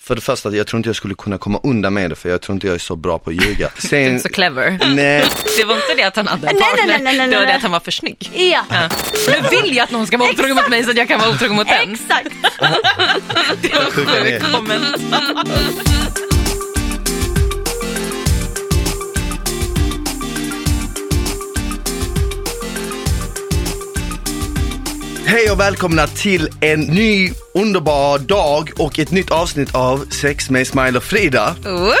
för det första, jag tror inte jag skulle kunna komma undan med det för jag tror inte jag är så bra på att ljuga. Du är Sen, inte så clever. nej, Det var inte det att han hade en Nej, nej, partner, nej, nej, nej, det var det att han var för snygg. Ja, Ja. Nu vill jag att någon ska vara otrogen mot mig så att jag kan vara otrogen mot den. exakt. Det var ner. sjuk kommentar. Hej och välkomna till en ny underbar dag och ett nytt avsnitt av Sex med Smile och Frida. Whoop.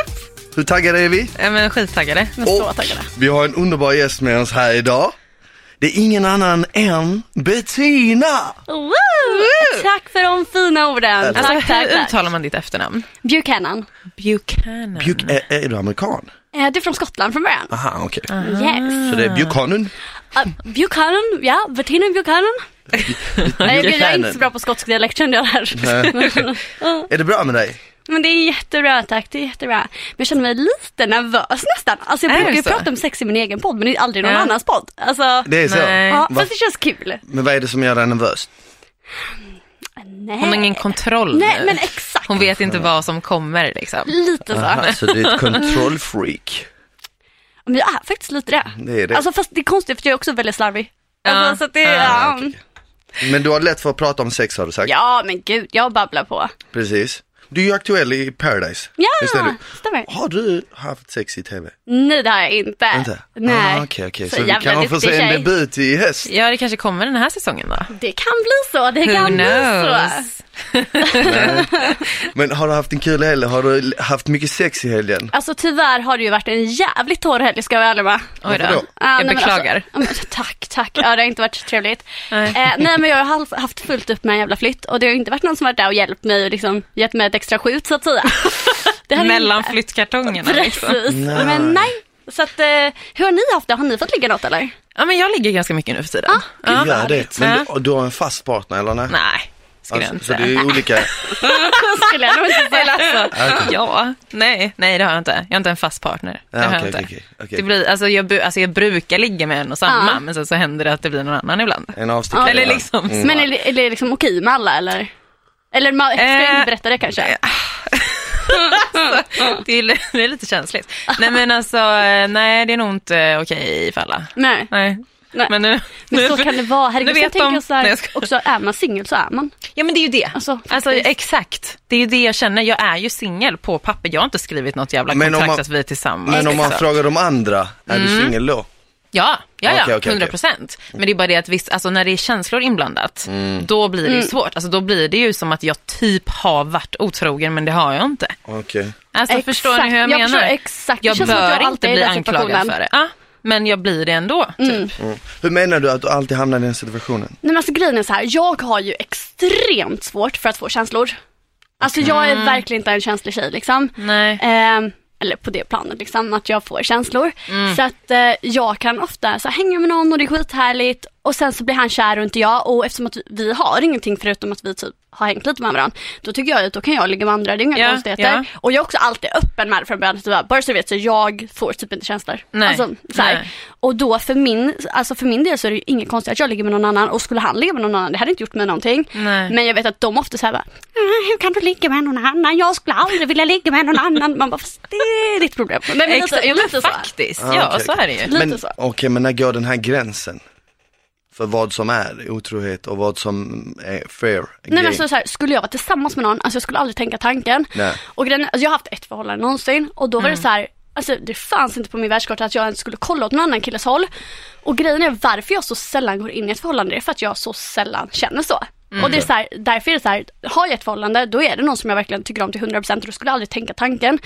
Hur taggade är vi? Ja men skittaggade. Men så Och taggade. vi har en underbar gäst med oss här idag. Det är ingen annan än Bettina! Woo! Tack för de fina orden. Alltså tack, tack, hur tack. uttalar man ditt efternamn? Buchanan. Buchanan. Bjuk, är, är du amerikan? Eh, Du är från Skottland från början. Aha, okej. Yes. Så det är Buchanan? Uh, Buchanan, ja, Bettina Buchanan. Nej, jag är inte så bra på skotsk dialekt kände jag där. Är det bra med dig? Men det är jättebra tack, det är jättebra. Men jag känner mig lite nervös nästan. Alltså jag brukar ju prata om sex i min egen podd men det är aldrig någon Ja. annans podd. Alltså, Det är så? Nej. ja, fast det känns kul. Men vad är det som gör dig nervös? Nej. Hon har ingen kontroll Nej nu. men exakt, Hon vet inte vad som kommer liksom. lite så. Aha, så du är ett kontrollfreak. Men jag är faktiskt lite det. Det är det. Alltså fast det är konstigt för jag är också väldigt slarvig. Alltså, Ja. så att det, Ja, okej. Men du har lätt för att prata om sex har du sagt? ja men gud, jag babblar på. Precis. Du är ju aktuell i Paradise. Ja, du? stämmer. Har du haft sex i TV? Nej det har jag inte. Inte? Nej. Ah, Okej, okej. Så Så, vi kan få se en debut i höst. Ja det kanske kommer den här säsongen då. Det kan bli så, det Who kan bli så. Men har du haft en kul helg? Har du haft mycket sex i helgen? Alltså tyvärr har det ju varit en jävligt torr helg ska jag vara ärlig med. Oj då. Ja, Jag nej, men beklagar. Alltså, tack, tack. Ja, det har inte varit trevligt. Nej. Eh, nej, men jag har halv- haft fullt upp med en jävla flytt och det har inte varit någon som varit där och hjälpt mig och liksom gett mig ett extra skjut så att säga. Mellan inte. flyttkartongerna liksom. Precis, Nej. men nej. Så att, eh, hur har ni haft det? Har ni fått ligga något eller? Ja men jag ligger ganska mycket nu för tiden. Ah, ja. Det. Men du, du har en fast partner eller nej? Nej, skulle jag Alltså, så det är olika. Skulle jag nog inte säga. Alltså, Okej. ja, nej, nej det har jag inte. Jag har inte en fast partner. Det Ja, har jag okej, inte. okej, okej. Det blir, alltså, jag, bu- alltså jag brukar ligga med en och samma, Ja. men sen så händer det att det blir någon annan ibland. En avstickare. Eller liksom så. Men är det, är det liksom okej med alla eller? Eller ska jag Eh, inte berätta det kanske? det, är, det är lite känsligt. Nej men alltså, eh, nej det är nog inte okej för alla. Nej. Nej. Nej. Men nu, Men nu så kan det vara. Herregud, nu jag tänker så här, Nej, jag ska- också är man singel så är man. Ja men det är ju det. Alltså, Alltså, exakt. Det är ju det jag känner. Jag är ju singel på papper. Jag har inte skrivit något jävla Men kontrakt man- att vi är tillsammans. Men om man liksom. frågar de andra, är du singel då? Ja, ja, ja, Okej, okej, 100 procent. Men det är bara det att visst, alltså när det är känslor inblandat, då blir det ju svårt. Alltså då blir det ju som att jag typ har varit otrogen, men det har jag inte. Okej. Alltså förstår ni hur jag, jag menar? förstår exakt. Jag bör jag inte bli anklagad för det. Ja, men jag blir det ändå, typ. Mm. Hur menar du att du alltid hamnar i den situationen? Nej men alltså grejen är så här, jag har ju extremt svårt för att få känslor. Alltså jag är verkligen inte en känslig tjej liksom. Nej. Ehm, eller på det planet liksom, att jag får känslor. Så att eh, jag kan ofta så här, hänga med någon och det är skithärligt och sen så blir han kär och inte jag och eftersom att vi har ingenting förutom att vi typ har hängt lite med varandra, då tycker jag att då kan jag ligga med andra, det är inga Ja, konstigheter. ja. Och jag är också alltid öppen med det från början, bara så du vet så jag får typ inte känslor. Nej, Alltså, så här. nej. Och då för min, alltså för min del så är det ju inget konstigt att jag ligger med någon annan och skulle han ligga med någon annan, det hade inte gjort mig någonting. Nej. Men jag vet att de ofta säger bara, "Ah, hur kan du ligga med någon annan? Jag skulle aldrig vilja ligga med någon annan. Man bara, fast det är ditt problem. Men lite, Exakt, ja, men faktiskt. Ah, ja, okej. så är det ju. Men okej, men när går den här gränsen? För vad som är otrohet och vad som är fair Nej game? men så, så här, skulle jag vara tillsammans med någon, alltså jag skulle aldrig tänka tanken. Nej. Och grejen, alltså jag har haft ett förhållande någonsin och då var det så här, alltså det fanns inte på min världskarta att jag ens skulle kolla åt någon annan killes håll. Och grejen är varför jag så sällan går in i ett förhållande, det är för att jag så sällan känner så. Och det är så här, därför är det så här, har jag ett förhållande då är det någon som jag verkligen tycker om till 100% och då skulle jag aldrig tänka tanken.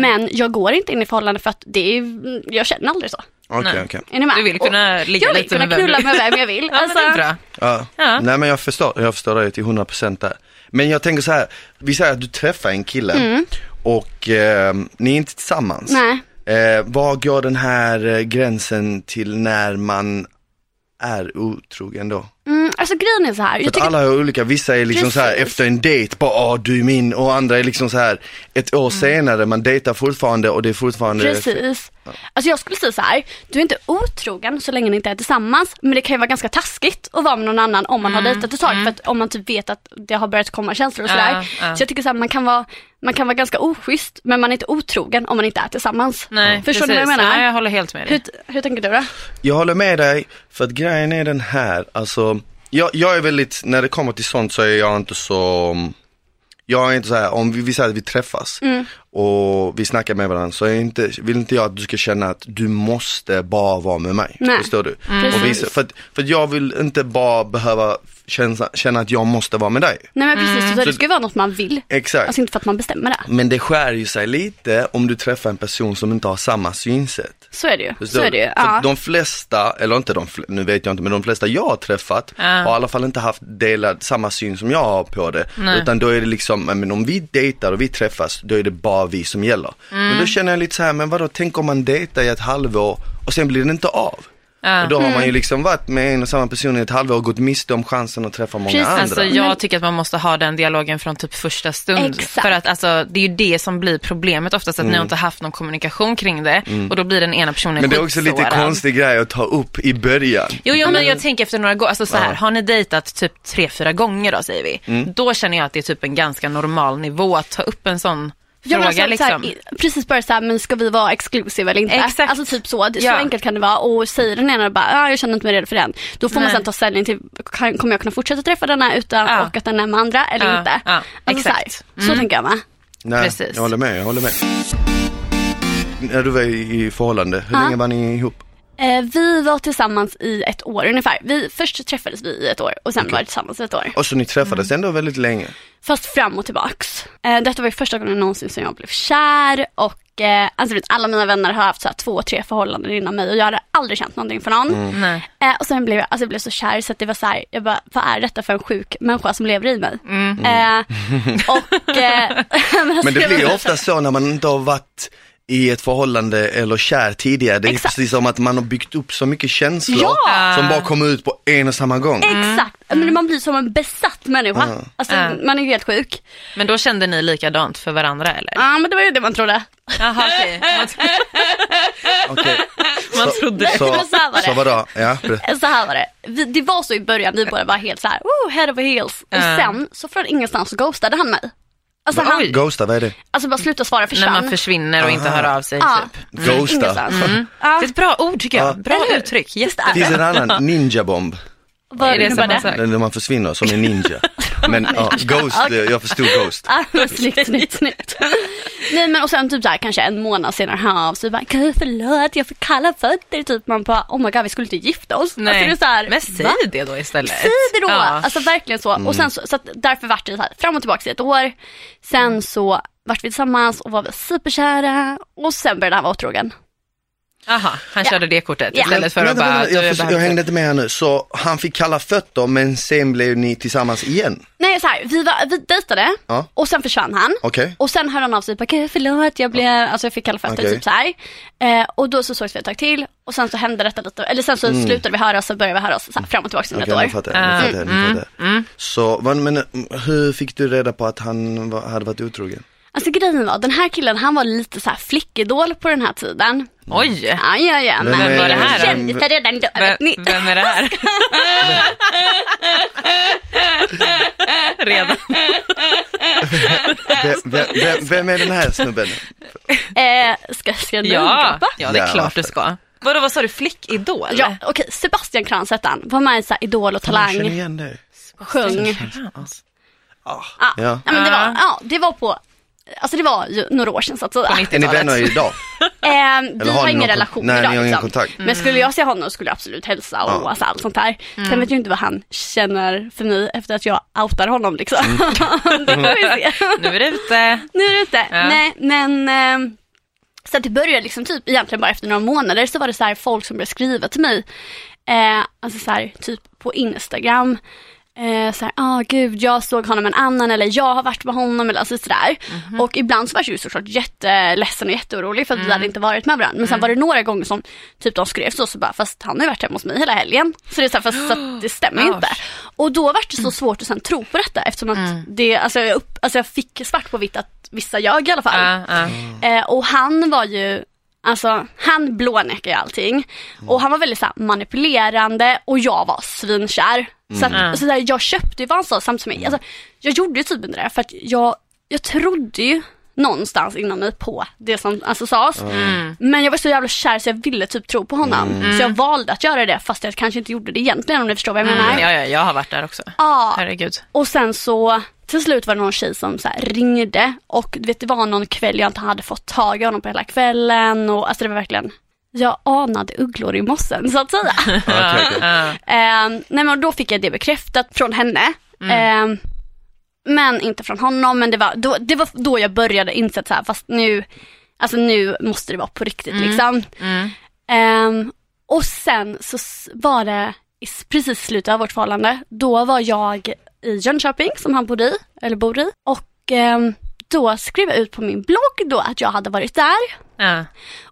Men jag går inte in i förhållande för att det är, jag känner aldrig så. Okej, Nej. okej. Är ni med? Du vill kunna Och ligga jag vill lite kunna med vem knulla du- med vem jag vill. Ja, men det är Alltså, bra. Ja. Ja. Nej men jag förstår, jag förstår dig till 100% där. Men jag tänker så här, vi säger att du träffar en kille och eh, ni är inte tillsammans. nej. Eh, var går den här eh, gränsen till när man är otrogen då? Mm, alltså grejen är så här. För Jag att tycker, alla är olika, vissa är liksom så här Precis. efter en dejt, bara åh du är min och andra är liksom så här ett år senare, man dejtar fortfarande och det är fortfarande Precis. Alltså jag skulle säga så här, du är inte otrogen så länge ni inte är tillsammans, men det kan ju vara ganska taskigt att vara med någon annan om man har dejtat ett tag, för att om man typ vet att det har börjat komma känslor och sådär. Ja, ja. Så jag tycker så här, man kan vara man kan vara ganska oschysst, men man är inte otrogen om man inte är tillsammans. Nej, Förstår ni vad jag precis. menar? Ja, jag håller helt med dig. Hur, hur tänker du då? Jag håller med dig, för att grejen är den här, alltså jag, jag är väldigt, när det kommer till sånt så är jag inte så, jag är inte så här, om vi, vi säger att vi träffas Mm. och vi snackar med varandra så är inte, vill inte jag att du ska känna att du måste bara vara med mig. Nej. Förstår du? Precis. Och visa, för, för jag vill inte bara behöva känna, känna att jag måste vara med dig. Nej men precis, så det ska ju vara något man vill. Exakt. Alltså inte för att man bestämmer det. Men det skär ju sig lite om du träffar en person som inte har samma synsätt. Så är det ju. Förstår Så är det ju. För Ja. De flesta, eller inte de flesta, nu vet jag inte, men de flesta jag har träffat Ja. har i alla fall inte haft delad samma syn som jag har på det. Nej. Utan då är det liksom, men om vi dejtar och vi träffas, då är det bara vi som gäller. Men Mm. då känner jag lite så här, men vadå, tänk om man dejtar i ett halvår och sen blir det inte av. Ja. Och då har Mm. man ju liksom varit med en och samma person i ett halvår och gått miste om chansen att träffa många Precis, andra. Alltså, jag tycker att man måste ha den dialogen från typ första stund. Exakt. För att alltså, det är ju det som blir problemet oftast, att ni har inte haft någon kommunikation kring det och då blir den ena personen Mm. men det är också lite konstig grej att ta upp i början. Jo, jo, men jag tänker efter några gånger, alltså så här, Ja. har ni dejtat typ tre, fyra gånger då säger vi, Mm. då känner jag att det är typ en ganska normal nivå att ta upp en sån fråga alltså, så här, liksom. i- precis bara såhär, men ska vi vara exclusive eller inte? Exakt. Alltså typ så, det- så Ja. enkelt kan det vara. Och säger den ena bara, ja jag känner inte mig redo för den. Då får man Nej. sen ta ställning till, kan, kommer jag kunna fortsätta träffa denna utan Ja. och att den är med andra eller Ja, inte? ja, alltså, så här, exakt. så Mm. tänker jag med. Nej, Precis. jag håller med, jag håller med. När du var i förhållande, hur Ja. länge var ni ihop? Eh, vi var tillsammans i ett år ungefär. Vi, först träffades vi i ett år och sen Okej. var vi tillsammans i ett år. Och så ni träffades ändå väldigt länge. Fast fram och tillbaks. Eh, detta var ju första gången någonsin som jag blev kär och eh, alltså, vet, alla mina vänner har haft så här, två, tre förhållanden innan mig och jag hade aldrig känt någonting för någon. Eh, och sen blev jag, alltså jag blev så kär så att det var så här, jag bara, vad är detta för en sjuk människa som lever i mig? Mm. Eh, och, eh, men, alltså, Men det blir ju ofta så när man inte har varit i ett förhållande eller kär tidigare. Det är Exakt. precis som att man har byggt upp så mycket känslor Ja! som bara kommer ut på en och samma gång. Exakt, men man blir som en besatt människa. Alltså Mm. man är ju helt sjuk. Men då kände ni likadant för varandra eller? Ja men det var ju det man trodde. Jaha, okej. Man, Okej. man Så- trodde det. Så, så här var det. så vadå? Ja, Så här var det. Vi, det var så i början, vi båda var helt så här, oh, head over heels. Och Ja. sen så från ingenstans så ghostade han mig. Alltså, han, Ghosta, vad är det? alltså bara sluta svara När försvann. man försvinner och inte Aha. hör av sig ja, typ. från Ghosta. Mm. Ja. Det är ett bra ord tycker jag. Ja. Bra uttryck. Det finns det? en annan, ninja-bomb. Vad Är det innebär samma det? När man försvinner som en ninja. Men ja, Ghost, jag förstod Ghost. Ja, men snyggt, snyggt, snyggt. Nej men och sen typ så här, kanske en månad senare hör av sig bara, "Gud, förlåt jag får kalla fötter. Typ man bara, oh my god vi skulle inte gifta oss. Nej. Alltså, det är så här, Men säg va? det då istället. Säg det då! Ja. Alltså verkligen så. Och sen så, så att därför vart det så här, fram och tillbaka i ett år. Sen så vart vi tillsammans och var vi superkära och sen började han vara otrogen. Aha, han Ja. körde det kortet Ja. istället för att bara... vänta, jag, har förs- behövt- jag hängde inte med här nu. Så han fick kalla fötter men sen blev ni tillsammans igen? Nej så här, vi, var, vi dejtade Ja. och sen försvann han. Okej? Och sen hörde han av sig, bara, "Gud, förlåt jag blev, alltså jag fick kalla fötter Okej. typ så här. Eh, och då så sågs vi ett tag till och sen så hände detta lite, eller sen så slutade vi höras och började vi höras så här, fram och tillbaka under Mm. Okej, ett år. fattar jag. Ah. fattar fattar jag. Så, men mm, hur fick du reda på att han var, hade varit otrogen? Alltså grejen var, den här killen han var lite så här flickidol på den här tiden. Oj! Ja, ja, ja. Vem Men är- var det här då? Kändisar redan då, vet ni. Vem, vem är det här? Redan. Vem, vem, vem, vem är den här snubben? Eh, ska, ska jag Ja, ja, det är klart du ska. Vadå, vad sa du? Flickidol? Ja, okej. Sebastian Krantz hette han. Var med i så här Idol och Jag känner Talang. igen det. Sjöng. Krantz. Ah, Ja. ja. Men det var, Ja. ja, det var på, alltså det var ju några år sedan så att säga. På Är ni 90-talet. vänner idag? Eh, vi har ingen relation Nej, idag. ni har ingen liksom. kontakt. Men skulle jag se honom skulle jag absolut hälsa och Ja. alltså, allt sånt där. Sen vet jag inte vad han känner för mig efter att jag outar honom liksom. det får vi se. Nu är det ute. Nu är det ute. Ja. Nej men eh, så att det började liksom typ egentligen bara efter några månader så var det så här folk som började skriva till mig. Eh, alltså så här typ på Instagram. Eh, såhär, ah gud jag såg honom med en annan eller jag har varit med honom eller alltså sådär. Mhm. Och ibland så var jag ju såklart jätteledsen och jätteorolig för att vi Mm. hade inte varit med varandra. Men sen var det några gånger som typ de skrev så, så bara, fast han har ju varit hemma hos mig hela helgen. Så det är så här, fast så att det stämmer ju inte. Och då var det så svårt att sen tro på detta eftersom att Mm. det, alltså jag, upp, alltså jag fick svart på vitt att vissa ljög i alla fall. Eh, och han var ju, alltså han blånekade ju allting. Och han var väldigt så här, manipulerande och jag var svinkär. Så, att, Mm. så där, jag köpte ju vad han sa samtidigt som mig. Alltså, jag gjorde ju typ inte det för att jag, jag trodde ju någonstans inom mig på det som alltså, sades. Mm. Men jag var så jävla kär så jag ville typ tro på honom. Så jag valde att göra det fast jag kanske inte gjorde det egentligen om ni förstår vad jag menar. Mm, ja, ja, jag har varit där också. Ja, Herregud. och sen så till slut var det någon tjej som så ringde och vet det var någon kväll jag inte hade fått tag i honom på hela kvällen och alltså det var verkligen jag anade ugglor i mossen så att säga. Okej. Ja. eh, nej men då fick jag det bekräftat från henne. Eh, men inte från honom men det var då, det var då jag började inse att så här, fast nu, alltså nu måste det vara på riktigt liksom. Mm. Ehm, och sen så var det i precis slutet av vårt förhållande. Då var jag i Jönköping som han bodde i, eller bor i. Och ehm, då skrev jag ut på min blogg då att jag hade varit där. Ja.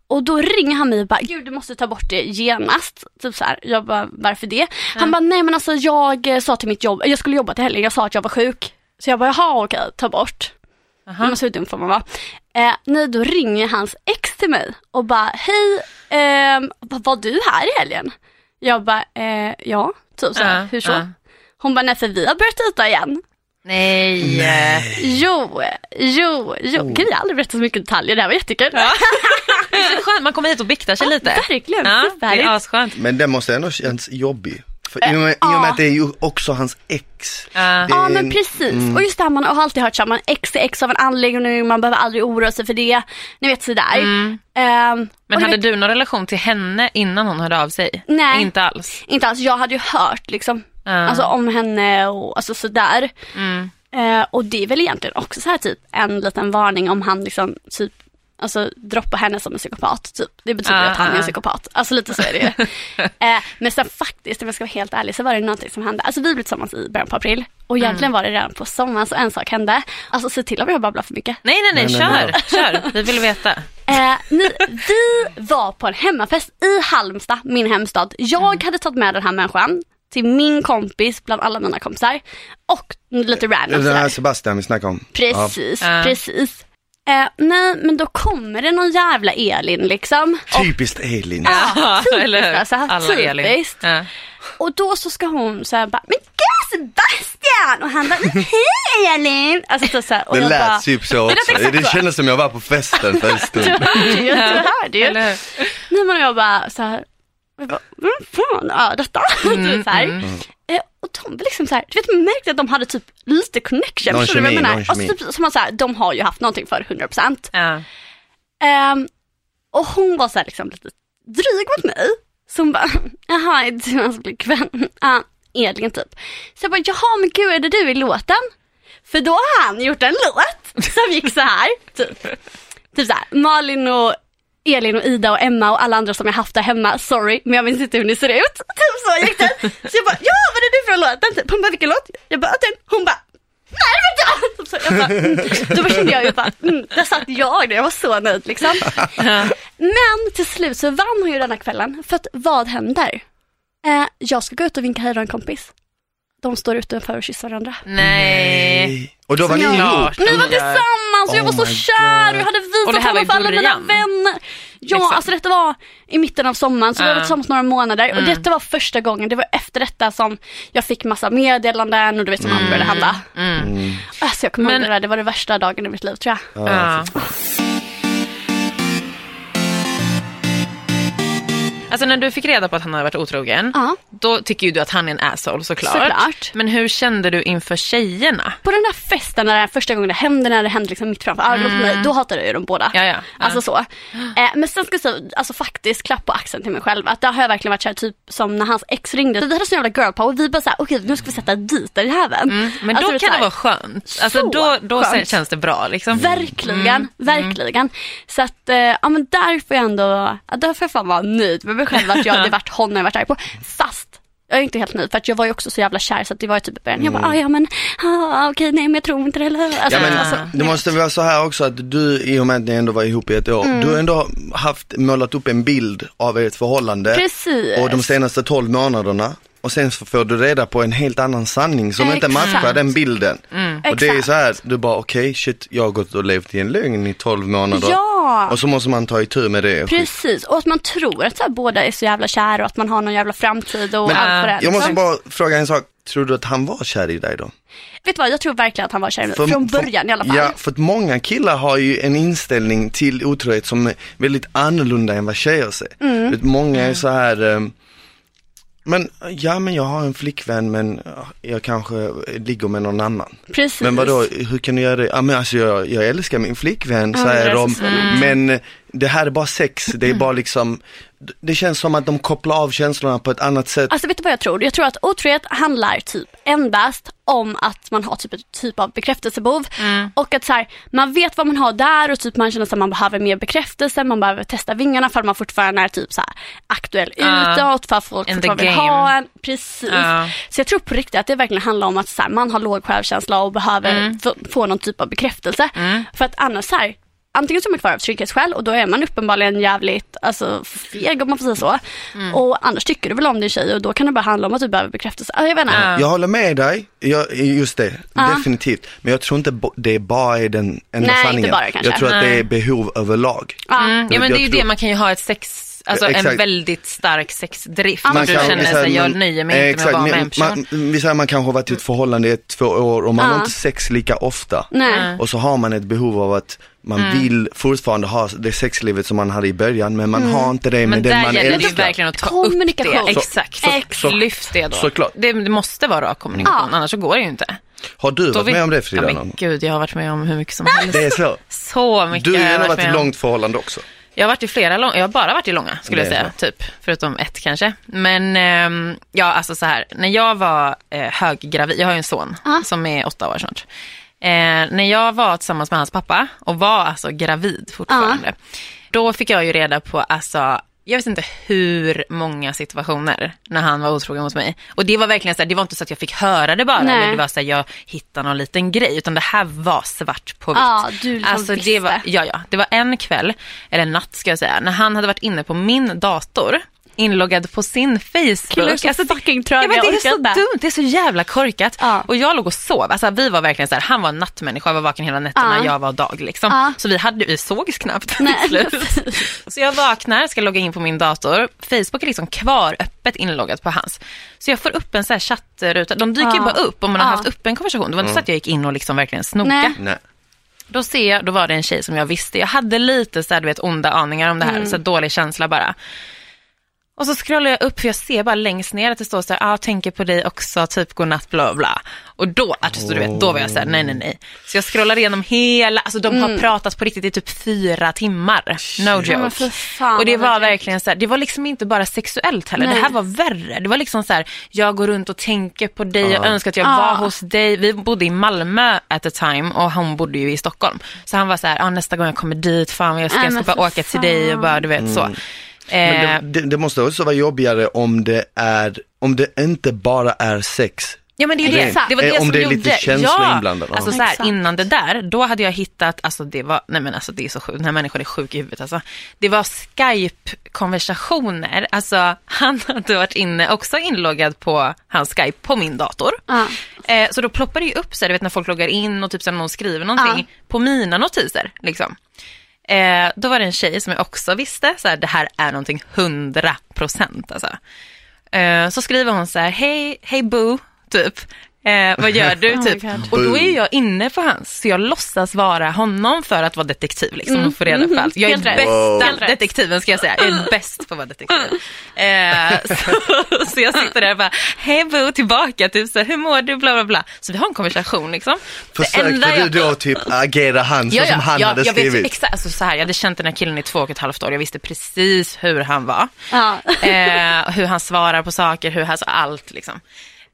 Och då ringer han mig och bara, gud du måste ta bort det genast. Typ så här. Jag bara, varför det? Han bara, nej men alltså jag eh, sa till mitt jobb, jag skulle jobba till helgen, jag sa att jag var sjuk. Så jag bara, jaha okej, ta bort. Aha. Men så dum får man vara. Eh, nej, då ringer hans ex till mig och bara, hej, ehm, var du här i helgen? Jag bara, eh, ja, typ så här, Ja, hur så? ja. Hon bara, nej för vi har börjat dejta igen. Nej. Jo, jo, jo. Gud jag har aldrig berättat så mycket detaljer, det här var jättekul. Det är så skönt, man kommer hit och biktar sig lite. verkligen, Ja, det är asskönt. Men det måste ändå känns jobbig. För i, och med, I och ja. med att det är ju också hans ex. Ja. Det Ja men en- precis, och just det här man har alltid hört så här, man ex är ex av en anledning, man behöver aldrig oroa sig för det. Ni vet sådär. Mm. Och Men det hade vet- du någon relation till henne innan hon hörde av sig? Nej. Inte alls? Inte alls, jag hade ju hört liksom, Ja. alltså om henne och alltså sådär. Mm. Eh, och det är väl egentligen också så här typ en liten varning om han liksom typ Alltså droppar henne som en psykopat, typ. Det betyder Ah, att han är en psykopat. Alltså lite så är det ju. eh, men sen faktiskt, om jag ska vara helt ärlig, så var det någonting som hände. Alltså vi blev tillsammans i början på april. Och Mm. egentligen var det redan på sommaren så en sak hände. Alltså se till om jag babblar för mycket. Nej, nej, nej, Nej, nej, kör, kör. Vi vill veta. Eh, ni, vi var på en hemmafest i Halmstad, min hemstad. Jag Mm. hade tagit med den här människan till min kompis bland alla mina kompisar. Och lite random Den här Sebastian vi snackade om. Precis, Ja. precis. Eh, nej, men då kommer det någon jävla Elin liksom. Typiskt Elin. Ja, eller hur? alltså, Alla Elin. typiskt. Ja. Och då så ska hon säga bara, men gud Sebastian! Och han bara, men hej Elin! Alltså så, så här, och Det jag lät bara, typ så Det också. Det så. kändes som jag var på festen för en stund. Du hörde ju, du hörde ju. Nej men jag bara så här, jag bara, vem fan är detta? typ så här. Eh, och de var liksom så här, du vet man märkte att de hade typ lite connection. Någon förstår du vad jag kemi, menar? Alltså, kemi. typ, som att så här, de har ju haft någonting för 100%. Ja. Ehm, och hon var så här liksom lite dryg mot mig. Så hon bara, jaha är du hans flickvän? Ja, Edvin typ. Så jag bara, jaha men gud är det du i låten? För då har han gjort en låt som gick så här, typ. Typ så här, Malin och Elin och Ida och Emma och alla andra som jag haft där hemma, sorry men jag minns inte hur ni ser ut. Typ så gick det. Så jag bara, ja vad är det du för låt? Den. Hon bara, vilken låt? Jag bara, den. Hon bara, nej var jag! Så jag bara, mm. Då kände jag ju bara, mm, där satt jag där, jag var så nöjd liksom. Men till slut så vann hon ju denna kvällen, för att vad händer? Eh, jag ska gå ut och vinka hej då en kompis. De står utanför och kysser varandra. Nej. Och då var ni ihop? Ni var tillsammans och jag Oh var så my kär och jag hade Och det visat här var honom i för alla mina början. vänner. Ja, Liksom. alltså detta var i mitten av sommaren så vi Ja. var tillsammans några månader och Mm. detta var första gången, det var efter detta som jag fick massa meddelanden och du vet som allt började hända. Mm. Alltså jag kommer ihåg Men- det där, det var det värsta dagen i mitt liv tror jag. Ja. Alltså när du fick reda på att han hade varit otrogen, Ja. då tycker ju du att han är en asshole såklart. Såklart. Men hur kände du inför tjejerna? På den där festen när det första gången det hände, när det hände liksom mitt framför ögonen mig, då hatade jag ju dem båda. Mm. Ja, ja. Alltså så. Eh, men sen ska jag säga, alltså faktiskt klapp på axeln till mig själv. Att där har jag verkligen varit såhär typ som när hans ex ringde. Vi hade så jävla girl power. Vi bara såhär, okej nu ska vi sätta dit den jäveln. Mm, men Alltså, då kan det här- vara skönt. Alltså Så då, då skönt. känns det bra liksom. Verkligen, Mm, verkligen. Så att, eh, ja men där får jag ändå, där får jag fan vara nöjd med mig själv att jag hade varit honom jag varit arg på. Fast, Jag är inte helt nöjd för att jag var ju också så jävla kär så att det var ju typ i början. Jag bara, ah, ja men, ah, okej nej men jag tror inte det heller. Alltså, Ja, men, alltså, det måste vara så här också att du, i och med att ni ändå var ihop i ett år, du har ändå haft, målat upp en bild av ert förhållande Precis. och de senaste 12 månaderna och sen så får du reda på en helt annan sanning som inte Exakt. matchar den bilden. Och det är så här, du bara okej shit, jag har gått och levt i en lögn i 12 månader. Ja. Och så måste man ta itu med det. Precis, och att man tror att så här, båda är så jävla kära och att man har någon jävla framtid och Men, allt vad det. Jag måste bara fråga en sak, tror du att han var kär i dig då? Vet du vad, jag tror verkligen att han var kär i mig. För- Från för- början i alla fall. Ja, för att många killar har ju en inställning till otrohet som är väldigt annorlunda än vad tjejer ser. Mm. Vet, många är så här, ehm, men ja men jag har en flickvän men ja, jag kanske ligger med någon annan. Precis. Men vadå, hur kan du göra det? Ja men alltså jag, jag älskar min flickvän Ja, säger de, men det här är bara sex, det är bara liksom, det känns som att de kopplar av känslorna på ett annat sätt. Alltså vet du vad jag tror? Jag tror att otrohet handlar typ endast om att man har typ ett typ av bekräftelsebehov och att så här, man vet vad man har där och typ man känner att man behöver mer bekräftelse, man behöver testa vingarna för att man fortfarande är typ så här aktuell Ja. utåt, för att folk fortfarande vill ha en. Precis. Ja. Så jag tror på riktigt att det verkligen handlar om att så här, man har låg självkänsla och behöver få, få någon typ av bekräftelse. För att annars så här, antingen så är man kvar av trygghetsskäl och då är man uppenbarligen jävligt alltså, feg om man får säga så. Och annars tycker du väl om din tjej och då kan det bara handla om att du behöver bekräftelse. Ah, Jag vet inte. Ja. Jag håller med dig, jag, just det, Ja. definitivt. Men jag tror inte det bara är den enda Nej, inte sanningen. bara kanske. jag tror att det är behov överlag. Ja. Mm, ja men det är ju tror- det, man kan ju ha ett sex, alltså en Exakt. väldigt stark sexdrift. Man du kan- känner så här, sig, jag nöjer mig inte med att vara med en person. man, vi säger man kanske har varit i ett förhållande i ett, två år och man Ja. har inte sex lika ofta. Nej. Och så har man ett behov av att man Mm. vill fortfarande ha det sexlivet som man hade i början men man har inte det med Men den där man gäller det ju älskar. verkligen att ta upp Kommunikation. det. Så- Exakt. så- så- Lyft det då. såklart. Det, det måste vara rak kommunikation, Ja. annars så går det ju inte. Har du Då varit vill- med om det Frida? Ja, men gud, jag har varit med om hur mycket som helst. det är så. Så mycket Du har varit i om. långt förhållande också. Jag har varit i flera långa, jag har bara varit i långa skulle Det jag säga, typ. Förutom ett kanske. Men ehm, ja, alltså så här, när jag var eh, höggravid, jag har ju en son Ja. som är åtta år snart. Eh, när jag var tillsammans med hans pappa och var alltså gravid fortfarande, då fick jag ju reda på, alltså, jag vet inte hur många situationer när han var otrogen mot mig. Och det var verkligen så här, det var inte så att jag fick höra det bara, Nej. eller det var så här, jag hittade någon liten grej, utan det här var svart på vitt. Ja, du liksom alltså, det var, ja, ja, det var en kväll, eller natt ska jag säga, när han hade varit inne på min dator inloggad på sin Facebook. Killar är så Alltså, fucking tröga, ja, men det är så inte. dumt, det är så jävla korkat. Ja. Och jag låg och sov, alltså, vi var verkligen så här, han var en nattmänniska, jag var vaken hela nätterna, Ja. jag var dag liksom. Ja. Så vi, hade, vi sågs knappt Nej. till slut. Så jag vaknar, ska logga in på min dator, Facebook är liksom kvar öppet inloggat på hans. Så jag får upp en så här chattruta, de dyker ju bara upp om man har haft upp en konversation. Det var inte så att jag gick in och liksom verkligen snoka. Nej. Nej. Då ser jag, då var det en tjej som jag visste, jag hade lite så här, du vet, onda aningar om det här, så här, dålig känsla bara. Och så scrollar jag upp för jag ser bara längst ner att det står så här, ah, tänker på dig också, typ godnatt, bla bla. Och då, alltså, du vet, då var jag så här, nej nej nej. Så jag scrollar igenom hela, alltså de har pratat på riktigt i typ fyra timmar. No Ja, joke. fan, och det var verkligen så här, det var liksom inte bara sexuellt heller, Nej. det här var värre. Det var liksom så här, jag går runt och tänker på dig, jag önskar att jag Ja. var hos dig. Vi bodde i Malmö at the time och hon bodde ju i Stockholm. Så han var så här, ah, nästa gång jag kommer dit, fan jag ska, jag ska bara åka till dig och bara du vet så. Men Eh, det, det, det måste också vara jobbigare om det är, om det inte bara är sex. Ja men det är ju det. Det var det Eh, om som det är gjorde. lite känslor ja. inblandade, ja. Alltså så här, innan det där, då hade jag hittat, alltså det var, nej men alltså det är så sjukt, den här människan är sjuk i huvudet alltså. Det var Skype-konversationer, alltså han hade varit inne, också inloggad på hans Skype på min dator. Ja. Eh, så då ploppar det ju upp så här, du vet när folk loggar in och typ så här, någon skriver någonting på mina notiser liksom. Eh, då var det en tjej som jag också visste, så här, det här är någonting 100 procent alltså. Eh, så skriver hon så här, hej, hej boo, typ. Eh, vad gör du? Oh my typ. God. och då är jag inne på hans, så jag låtsas vara honom för att vara detektiv liksom, och få reda på allt. Jag är Helt bästa Wow. Detektiven ska jag säga, jag är bäst på att vara detektiv. Eh, så, så jag sitter där och bara, hej boo, tillbaka, typ så hur mår du, bla bla bla. Så vi har en konversation liksom. Försökte jag- du då typ agera han så som han hade jag vet skrivit? exakt, alltså så här, jag hade känt den här killen i två och ett halvt år, jag visste precis hur han var. Ja. Eh, hur han svarar på saker, hur, alltså allt liksom.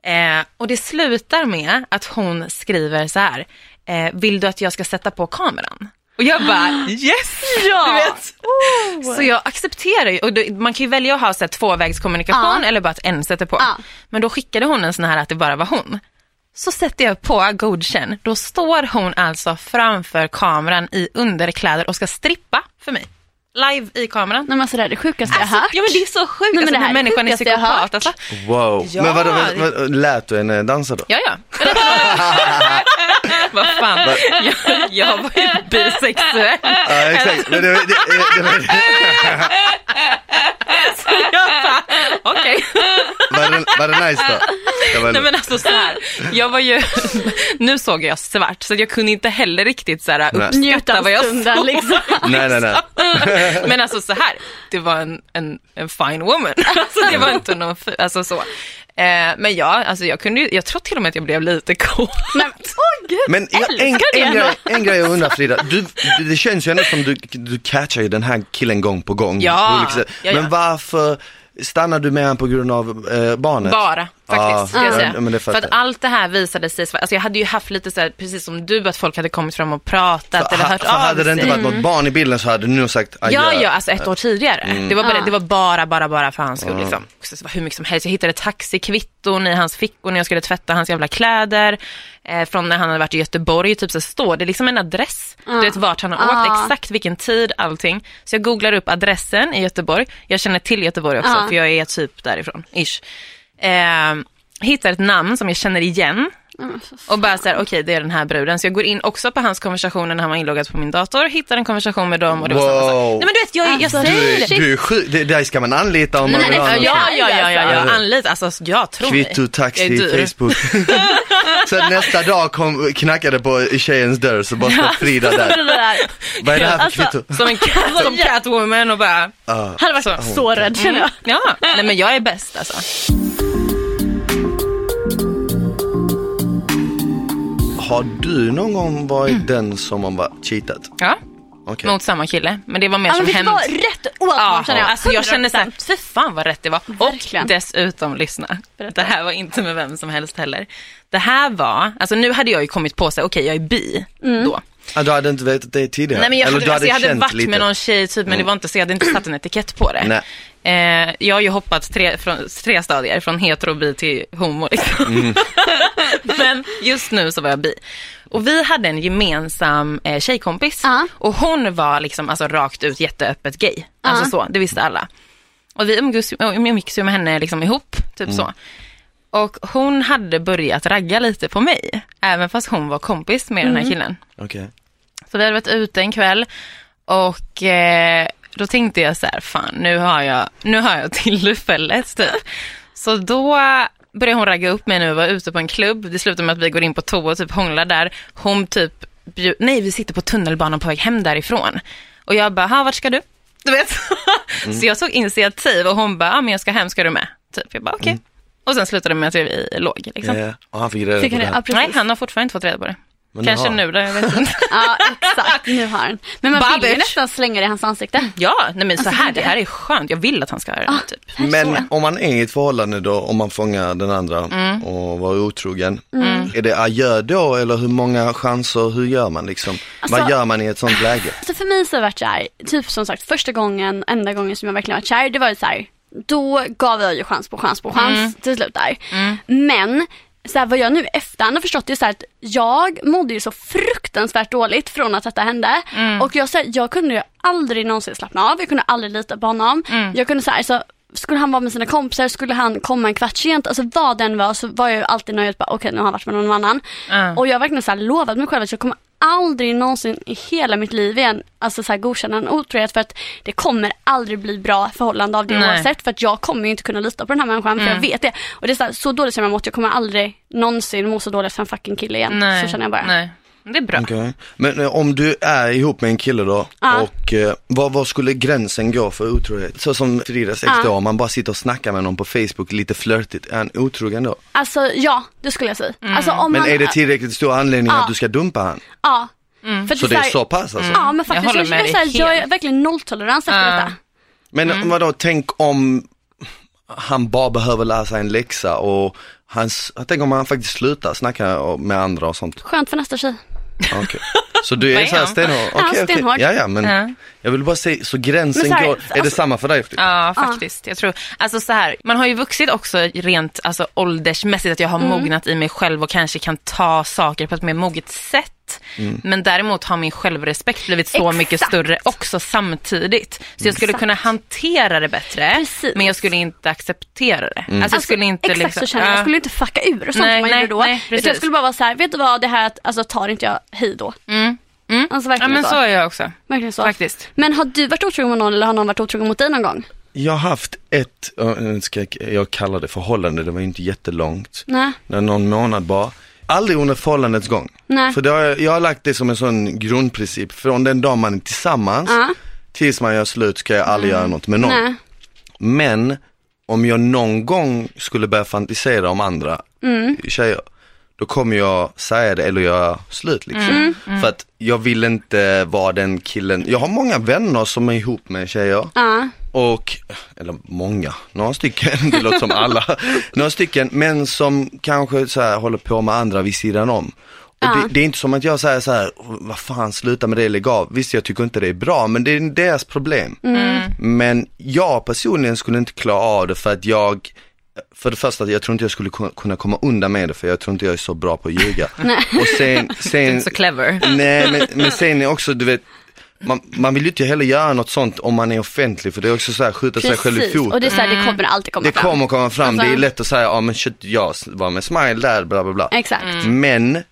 Eh, och det slutar med att hon skriver så här, eh, vill du att jag ska sätta på kameran? Och jag bara yes! Ja. Vet. Så jag accepterar ju, och då, man kan ju välja att ha så här, tvåvägskommunikation Ja. eller bara att en sätter på. Ja. Men då skickade hon en sån här att det bara var hon. Så sätter jag på godkänn, då står hon alltså framför kameran i underkläder och ska strippa för mig. Live i kameran. Nej men alltså det är det sjukaste jag Alltså, har hört. ja men det är så sjukt, Nej, men alltså, det den här här är människan är jag psykopat alltså. Wow. Ja. Men vadå, vad, vad, lät du henne dansa då? Ja, ja. Vad fan, jag, jag var ju bisexuell. Ja, exakt. Men det, det, det, det, Så jag bara, okej. var, det, var det nice då? Det var, Nej men alltså så här, jag var ju, nu såg jag svart så jag kunde inte heller riktigt så här. Njuta uppskatta vad jag såg. liksom. nej, nej, nej. Men alltså så här, det var en, en, en fine woman. Alltså det var inte någon, alltså så. Eh, men ja, alltså jag kunde ju, jag tror till och med att jag blev lite kåt. Nej, men, åh gud, Men jag, en, en, ändå. grej, en grej jag undrar Frida, du, du, det känns ju ändå som du, du catchar ju den här killen gång på gång. Ja, sätt. ja, ja. Men varför stannar du med honom på grund av eh, barnet? Bara faktiskt, jag ja, det För fattar att allt det här visade sig, alltså jag hade ju haft lite så här, precis som du, att folk hade kommit fram och pratat För, eller hört för av hade det inte sig. varit något barn i bilden så hade du nog sagt adjö. Ja, ja, alltså ett år tidigare. Det, var bara, Ja. det var bara, bara, bara för hans skull. Liksom. Så det var hur mycket som helst. Jag hittade taxikvitton i hans fickor när jag skulle tvätta hans jävla kläder. Eh, från när han hade varit i Göteborg, typ så står det liksom en adress. Du vet vart han har Ja. åkt, exakt vilken tid, allting. Så jag googlar upp adressen i Göteborg. Jag känner till Göteborg också, Ja. för jag är typ därifrån, ish. Eh, hittar ett namn som jag känner igen. Och bara så här, okej det är den här bruden. Så jag går in också på hans konversationer när han var inloggad på min dator, hittar en konversation med dem och det var samma sak. Wow. Nej men du vet, jag, jag Alltså, säger Du det. är, du är sjuk, det, där ska man anlita om man Nej, vill nej, ha ja, ja, ja, ja, ja, anlita, alltså jag tror. Kvitto, Jag är taxi. Facebook. så nästa dag kom, knackade på tjejens dörr så bara står Frida där. Vad är det här för Alltså, kvitto? Som en cat, som Catwoman och bara, Ja. hade varit så, så rädd känner jag. ja, nej men jag är bäst alltså. Har du någon gång varit den som har varit cheatat? Ja, Okej. mot samma kille. Men det var mer Ja, som hämnd. var rätt åt Ja, jag. alltså jag känner såhär, 100%. fy fan vad rätt det var. Verkligen. Och dessutom, lyssna, det här var inte med vem som helst heller. Det här var, alltså nu hade jag ju kommit på sig, okej jag är bi då. Ah, du hade inte vetat det tidigare? Nej men jag Eller hade, du alltså, jag hade varit lite? med någon tjej typ, men det var inte så, jag hade inte satt en etikett på det. Nej. Eh, jag har ju hoppat tre, från, tre stadier, från hetero, bi till homo liksom. Mm. men just nu så var jag bi. Och vi hade en gemensam eh, tjejkompis Ja. och hon var liksom alltså rakt ut jätteöppet gay. Alltså Ja. så, det visste alla. Och vi umgicks ju med henne liksom ihop, typ så. Och hon hade börjat ragga lite på mig, även fast hon var kompis med den här killen. Okej. Så vi hade varit ute en kväll och eh, då tänkte jag så här, fan nu har jag, nu har jag tillfället typ. Så då började hon ragga upp mig nu och var ute på en klubb. Det slutar med att vi går in på toa och typ hånglar där. Hon typ, bjud, nej vi sitter på tunnelbanan på väg hem därifrån. Och jag bara, ha vart ska du? Du vet. Så jag tog initiativ och hon bara, ja men jag ska hem, ska du med? Typ. Jag bara, okej. Och sen slutade det med att vi låg. Liksom. Ja, och han fick reda på det här. Ja. Nej, han har fortfarande inte fått reda på det. Men Kanske nu då, jag vet inte. Ja, exakt. Nu har han. Men man vill ju nästan slänga det i hans ansikte. Ja, nej men så Alltså, här, det- här är skönt. Jag vill att han ska höra det. Typ. Men om man är i ett förhållande då, om man fångar den andra Mm. och var otrogen. Är det adjö då eller hur många chanser, hur gör man liksom? Vad Alltså- gör man i ett sånt läge? Alltså för mig så har det varit så här, typ som sagt första gången, enda gången som jag verkligen varit kär, det var ju så här, då gav jag ju chans på chans på chans Mm. till slut där. Men så här, vad jag nu efterhand har förstått är så att jag mådde ju så fruktansvärt dåligt från att detta hände. Mm. Och jag, så här, jag kunde ju aldrig någonsin slappna av, jag kunde aldrig lita på honom. Mm. Jag kunde så här, så skulle han vara med sina kompisar, skulle han komma en kvart sent, alltså vad den var så var jag ju alltid nöjd, bara okej nu har han varit med någon annan. Ja. Och jag har verkligen så här lovat mig själv att jag kommer aldrig någonsin i hela mitt liv igen alltså så här godkänna en otrohet för att det kommer aldrig bli bra förhållande av det Nej. oavsett för att jag kommer inte kunna lita på den här människan för jag vet det. Och det är så, här, så dåligt som jag mått, jag kommer aldrig någonsin må så dåligt för en fucking kille igen. Nej, Så känner jag bara. Nej, det är bra. Okej. Men eh, om du är ihop med en kille då Ja. och eh, var, var skulle gränsen gå för otrohet? Så som Fridas ex då, om man bara sitter och snackar med någon på Facebook lite flörtigt, är han otrogen då? Alltså ja, det skulle jag säga. Alltså, om Men han, är det tillräckligt stor anledning att du ska dumpa han? Ja. För Så att det är här- så pass alltså? Ja men faktiskt, håller jag, med jag, dig jag, är helt. verkligen nolltolerans efter detta. Men Mm. vadå, tänk om han bara behöver lära sig en läxa och hans, tänk om han faktiskt slutar snacka med andra och sånt. Skönt för nästa tjej. Okej. Så du är är så här stenhård? Okej. stenhård. Ja, ja, men Ja. Jag vill bara säga, så gränsen så här, går, är det alltså- samma för dig? Ja, faktiskt. Jag tror, alltså så här, man har ju vuxit också rent alltså, åldersmässigt, att jag har mognat i mig själv och kanske kan ta saker på ett mer moget sätt. Men däremot har min självrespekt blivit så mycket Exakt. större också samtidigt. Så jag skulle Exakt. kunna hantera det bättre, Precis. men jag skulle inte acceptera det. Alltså, jag Alltså, skulle inte exakt liksom, så känner jag. Jag ja. skulle inte fucka ur och sånt Nej, som man nej, gjorde då. nej, jag skulle bara vara så här, vet du vad, det här alltså, tar inte jag hej då. Mm. Mm. Alltså Ja verkligen men så. så är jag också, Verkligen så. faktiskt. Men har du varit otrogen mot någon eller har någon varit otrogen mot dig någon gång? Jag har haft ett, ja, ska jag, kallar det förhållande, det var ju inte jättelångt. Nej. Det någon månad bara. Aldrig under förhållandets gång. Nej. För det har, jag jag har lagt det som en sån grundprincip, från den dag man är tillsammans Ja. tills man gör slut ska jag aldrig göra något med någon. Nej. Men om jag någon gång skulle börja fantisera om andra Mm. tjejer, då kommer jag säga det eller göra slut liksom. Mm. För att jag vill inte vara den killen, jag har många vänner som är ihop med tjejer Ja. och, eller många, några stycken, det låter som alla, några stycken, men som kanske så här håller på med andra vid sidan om. Och Ja. det, det är inte som att jag säger så här, vad fan sluta med det, lägg av. Visst jag tycker inte det är bra, men det är deras problem. Men jag personligen skulle inte klara av det för att jag, för det första, jag tror inte jag skulle kunna- komma undan med det för jag tror inte jag är så bra på att ljuga. Och sen, sen Så clever. Nej men, men sen är också, du vet, man, man vill ju inte heller göra något sånt om man är offentlig för det är också så här skjuta sig själv i Precis. foten. Och det är så här, det kommer alltid komma Det fram. kommer komma fram, Alltså- det är lätt att säga, ja men shit, jag var med Smile där, bla bla bla. Exakt. Men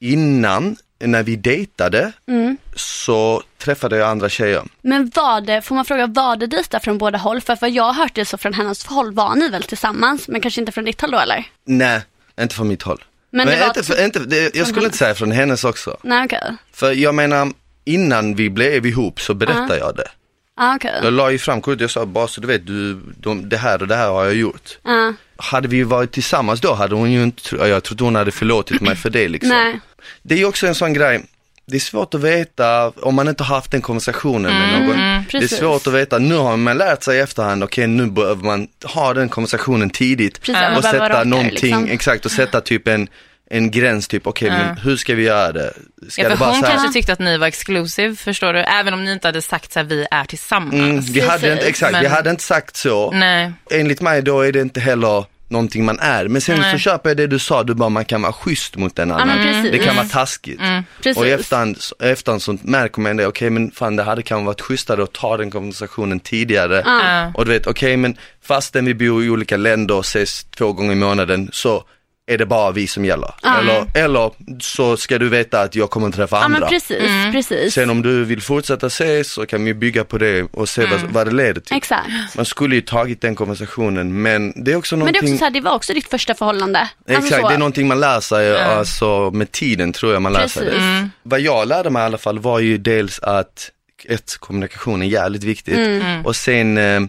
innan, när vi dejtade, Mm. så träffade jag andra tjejer. Men var det, får man fråga, var det dejtar från båda håll? För vad jag har hört det så från hennes håll var ni väl tillsammans, men kanske inte från ditt håll då eller? Nej, inte från mitt håll. Men Men, inte, för, inte, det, jag skulle inte säga från hennes också. Nej okej. För jag menar, innan vi blev ihop så berättade jag det. Ja okej. Jag la ju fram kortet, jag sa bara så du vet, du, de, det här och det här har jag gjort. Ja. Hade vi varit tillsammans då hade hon ju inte, jag tror inte hon hade förlåtit mig för det liksom. Nej. Det är ju också en sån grej, det är svårt att veta om man inte har haft den konversationen med någon. det är Mm, svårt att veta, nu har man lärt sig i efterhand, okej nu behöver man ha den konversationen tidigt. Precis, och sätta rakare, någonting, liksom. exakt, och sätta typ en, en gräns, typ okej men hur ska vi göra det? Ska Ja, det för bara hon kanske tyckte att ni var exclusive, förstår du? Även om ni inte hade sagt så här, vi är tillsammans. mm, vi hade inte, exakt, vi men- hade inte sagt så. Nej. enligt mig då är det inte heller någonting man är. Men sen Nej. så köper jag det du sa, du bara man kan vara schysst mot en annan. precis. det kan vara taskigt. Precis. Och i efterhand, efterhand så märker man det, okej men fan det hade kanske varit schysstare att ta den konversationen tidigare. Ja. Och du vet, okej men fastän vi bor i olika länder och ses två gånger i månaden så är det bara vi som gäller. Eller, eller så ska du veta att jag kommer att träffa Ja andra. men precis, precis. Sen om du vill fortsätta ses så kan vi bygga på det och se vad, vad det leder till. Exakt. Man skulle ju tagit den konversationen men det är också Men det är någonting, också så här, det var också ditt första förhållande. Alltså exakt, så. det är någonting man lär sig alltså, med tiden tror jag man lär sig det. Vad jag lärde mig i alla fall var ju dels att ett, kommunikation är jävligt viktigt Mm. och sen eh,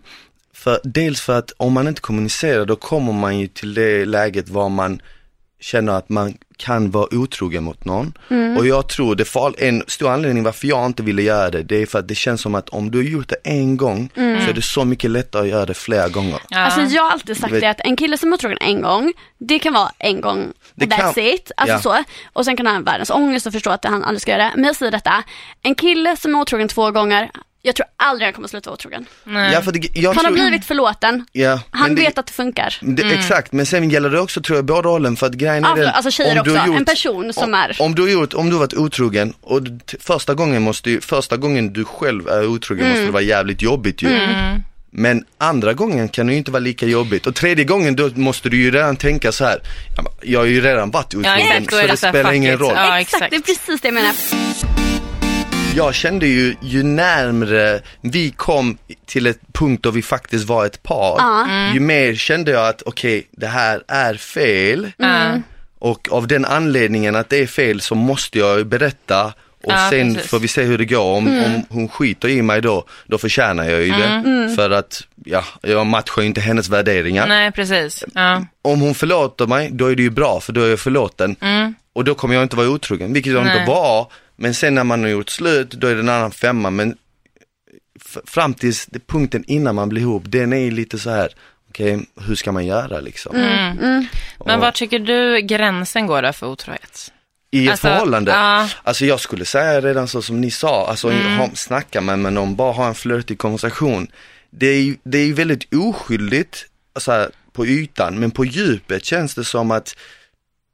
för, dels för att om man inte kommunicerar då kommer man ju till det läget var man känner att man kan vara otrogen mot någon. Mm. Och jag tror det fall, en stor anledning varför jag inte ville göra det, det är för att det känns som att om du har gjort det en gång Mm. så är det så mycket lättare att göra det flera gånger. Ja. Alltså jag har alltid sagt det att en kille som är otrogen en gång, det kan vara en gång Det och that's kan- it. Alltså ja. så. Och sen kan han ha världens ångest och förstå att han aldrig ska göra det. Men jag säger detta, en kille som är otrogen två gånger, jag tror aldrig han kommer sluta vara otrogen. Ja, för det, jag Han har tror, blivit förlåten, ja, han det, vet att det funkar. det, Exakt, men sen gäller det också tror jag båda hållen för att grejen är Ja, den, alltså tjejer om du också. har gjort- En person som om, är- Om du har gjort, om du har varit otrogen och första gången måste ju, första gången du själv är otrogen måste det Mm. vara jävligt jobbigt ju. Men andra gången kan det ju inte vara lika jobbigt och tredje gången då måste du ju redan tänka så här. ja, Jag har ju redan varit otrogen exakt, då är så det det så spelar ingen roll. Ja, exakt, exakt. det är precis det jag menar. Jag kände ju, ju närmre vi kom till ett punkt då vi faktiskt var ett par, ju mer kände jag att okej, det här är fel. Mm. Och av den anledningen att det är fel så måste jag ju berätta och Ja, sen precis. får vi se hur det går. Om, om hon skiter i mig då, då förtjänar jag ju det. För att, ja, jag matchar ju inte hennes värderingar. Nej, precis. Ja. Om hon förlåter mig, då är det ju bra för då är jag förlåten. Och då kommer jag inte vara otrogen, vilket jag Nej. inte var. Men sen när man har gjort slut, då är det en annan femma. Men fram till punkten innan man blir ihop, den är ju lite så här, okej, hur ska man göra liksom? Men var tycker du gränsen går där för otrohet? I ett Alltså, förhållande? ja. Alltså jag skulle säga redan så som ni sa, alltså Mm. ha, snacka med, med någon, bara ha en flörtig konversation. Det är ju det är väldigt oskyldigt så här, på ytan, men på djupet känns det som att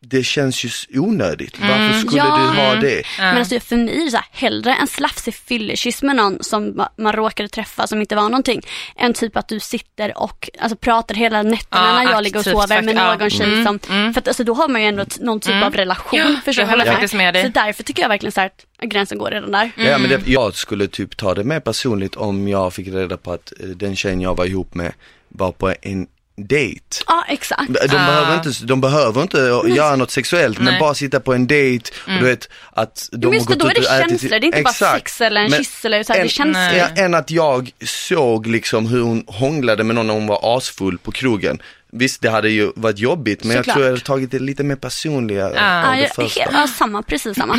det känns ju onödigt. Mm. Varför skulle Ja. du ha det? Men alltså för mig är det så här, hellre en slafsig fyllekyss med någon som ma- man råkade träffa som inte var någonting. Än typ att du sitter och alltså, pratar hela nätterna Ja, när jag ligger och sover med ja. någon tjej Mm, som, mm. för att alltså, då har man ju ändå någon typ av relation. Ja, förstår jag håller jag faktiskt med dig. Så därför tycker jag verkligen så här att gränsen går redan där. Ja, men Mm. det, jag skulle typ ta det mer personligt om jag fick reda på att eh, den tjejen jag var ihop med var på en dejt. Ja exakt. De, de, Ah. behöver inte, de behöver inte göra något sexuellt men Nej. bara sitta på en dejt och du vet att de Men just det, då är det och ätit- känslor, det är inte bara sex eller en Men kyss eller så här, det är en- känslor. Ja, än att jag såg liksom hur hon hånglade med någon när hon var asfull på krogen. Visst det hade ju varit jobbigt men jag Såklart. tror jag hade tagit det lite mer personliga av Ja, det jag, första. he- ja, samma, precis samma.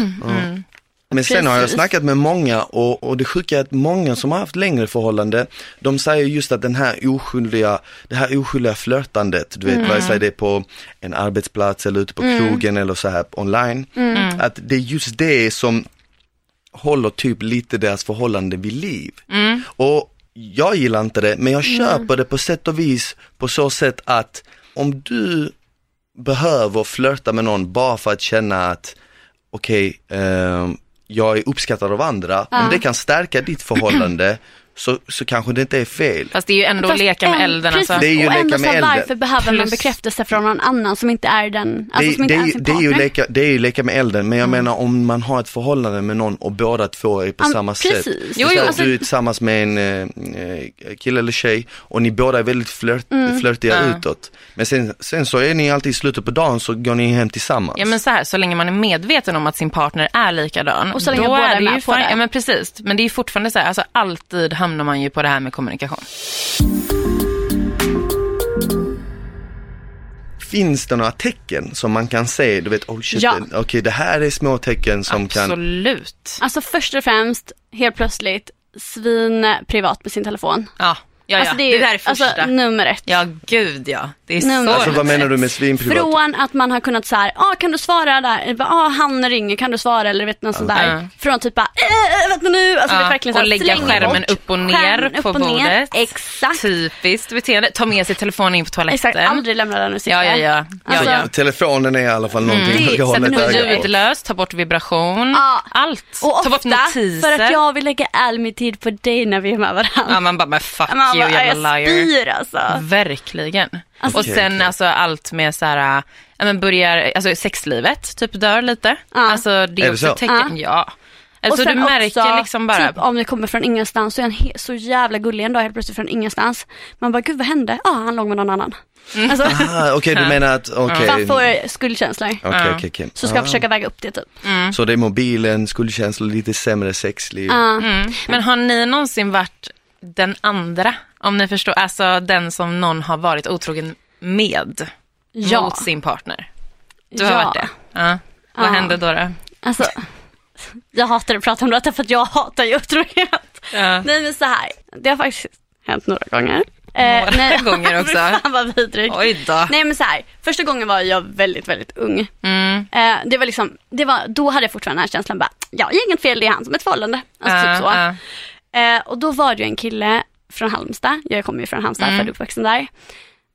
Men sen har jag Precis. snackat med många och, och det sjuka är att många som har haft längre förhållande, de säger just att den här oskyldiga, det här oskyldiga flörtandet, du vet, Mm. vare sig det är på en arbetsplats eller ute på krogen eller så här online, Mm. att det är just det som håller typ lite deras förhållande vid liv. Och jag gillar inte det, men jag Mm. köper det på sätt och vis på så sätt att om du behöver flörta med någon bara för att känna att okej, ehm, jag är uppskattad av andra, om det kan stärka ditt förhållande så, så kanske det inte är fel. Fast det är ju ändå att Fast leka med en- elden precis, alltså. Det är ju och leka ändå med så elden. varför behöver man bekräftelse från någon annan som inte är den, alltså det, som inte det, är är ju- ens det, är ju partner? leka, det är ju leka med elden, men jag menar om man har ett förhållande med någon och båda två är på men samma precis. sätt. Jo, Jo, alltså- Du är tillsammans med en eh, kille eller tjej och ni båda är väldigt flört, Mm. flörtiga Ja. utåt. Men sen, sen så är ni alltid i slutet på dagen så går ni hem tillsammans. Ja men så här, så länge man är medveten om att sin partner är likadan. Och så länge då båda är det med ju på det. Ja men precis, men det är ju fortfarande så här, alltså alltid hamnar man ju på det här med kommunikation. Finns det några tecken som man kan se, du vet, oh shit, Ja. det- okej det här är små tecken som kan Absolut. Alltså först och främst, helt plötsligt, svin privat med sin telefon. Ja, ja, ja. Alltså det, det är, där är första. Alltså nummer ett. Ja gud ja, det är Nej, men- så Alltså vad menar du med svinprivat? Från att man har kunnat så här, ah, kan du svara där? Bara, ah, han ringer, kan du svara? Eller vet något sånt där. Ja. Från typ bara, äh, vet nu? Alltså, Ja, det är verkligen så och här, lägga slänger skärmen bort. upp och ner upp på och ner. bordet. Exakt. Typiskt beteende. Ta med sig telefonen in på toaletten. Exakt, aldrig lämna den och sitta. Ja, ja, ja. ja, Alltså, ja. Telefonen är i alla fall någonting Det- man ska hålla ett öga på. ta bort vibration, Ja. allt. Och ta bort notiser. för att jag vill lägga all min tid på dig när vi är med varandra. Ja, man bara, men fuck Man you jävla jag liar. spyr alltså. Verkligen. Alltså- och sen Okej, alltså allt med så här, ja men börjar, alltså sexlivet typ dör lite. Ja. Alltså det Är är det också så? ett tecken, ja. Alltså och du märker också, liksom bara, typ om det kommer från ingenstans så är han he- så jävla gullig en dag helt plötsligt från ingenstans. Man bara, gud vad hände? Ja, han låg med någon annan. Mm. Alltså, Ah, okej du menar att, okej. man får skuldkänslor. Ja. okej, okej. Så ska jag Ah. försöka väga upp det typ. Så det är mobilen, skuldkänslor, lite sämre sexliv. Mm. men har ni någonsin varit den andra? Om ni förstår, alltså den som någon har varit otrogen med Ja. mot sin partner. Du har Ja. varit det? Ja. Vad Ja. hände då? då? Alltså, jag hatar att prata om detta för att jag hatar ju otrohet. Ja. Nej men så här, det har faktiskt hänt några gånger. Eh, Några nej, gånger också. Fan vad vidrigt. Oj då. Nej men så här, första gången var jag väldigt, väldigt ung. Mm. Eh, det var liksom, det var, då hade jag fortfarande den här känslan bara, jag har inget fel, det är han som är ett förhållande. Alltså Ja, typ så. ja. Eh, och då var det ju en kille från Halmstad, jag kommer ju från Halmstad, Mm. född och uppvuxen där.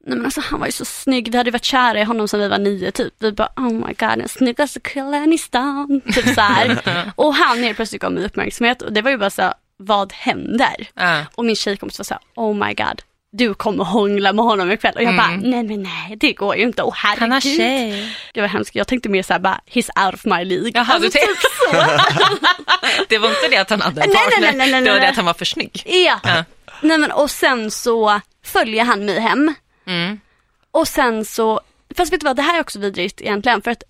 Nej men alltså han var ju så snygg, vi hade varit kära i honom sedan vi var nio typ. Vi bara oh my god den snyggaste killen i stan. Typ så här. och han helt plötsligt gav mig uppmärksamhet och det var ju bara så här, vad händer? Ja. Och min tjejkompis var så här, oh my god. Du kommer hångla med honom ikväll och jag bara, nej men nej det går ju inte, åh herregud. Mm. Han har tjej. Det var hemskt, jag tänkte mer såhär bara, he's out of my league. Jaha, Alltså, typ så. Det var inte det att han hade en Nej, nej, partner, nej, nej, nej, det var det nej. att han var för snygg. Ja. Ja. Nej men och sen så följer han mig hem. Mm. Och sen så, fast vet du vad, det här är också vidrigt egentligen. För att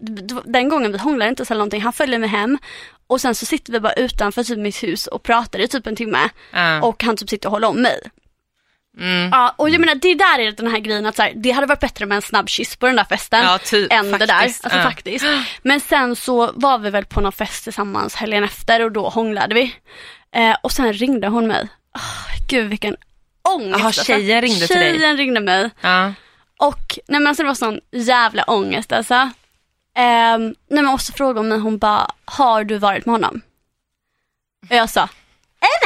den gången vi hånglar inte eller någonting, han följer mig hem. Och sen så sitter vi bara utanför typ mitt hus och pratar i typ en timme. Ja. Och han typ sitter och håller om mig. Mm. Ja, och jag menar det där är den här grejen att så här, det hade varit bättre med en snabb kyss på den där festen. Ja, typ, än det där. faktiskt. Alltså Ja. faktiskt. Men sen så var vi väl på någon fest tillsammans helgen efter och då hånglade vi. Eh, och sen ringde hon mig. Oh, gud vilken ångest. Jaha, tjejen ringde till dig? Tjejen ringde mig. Ja. Och nej men alltså det var sån jävla ångest alltså. ehm, nej men jag måste fråga om mig, hon bara, har du varit med honom? Och jag sa, eh,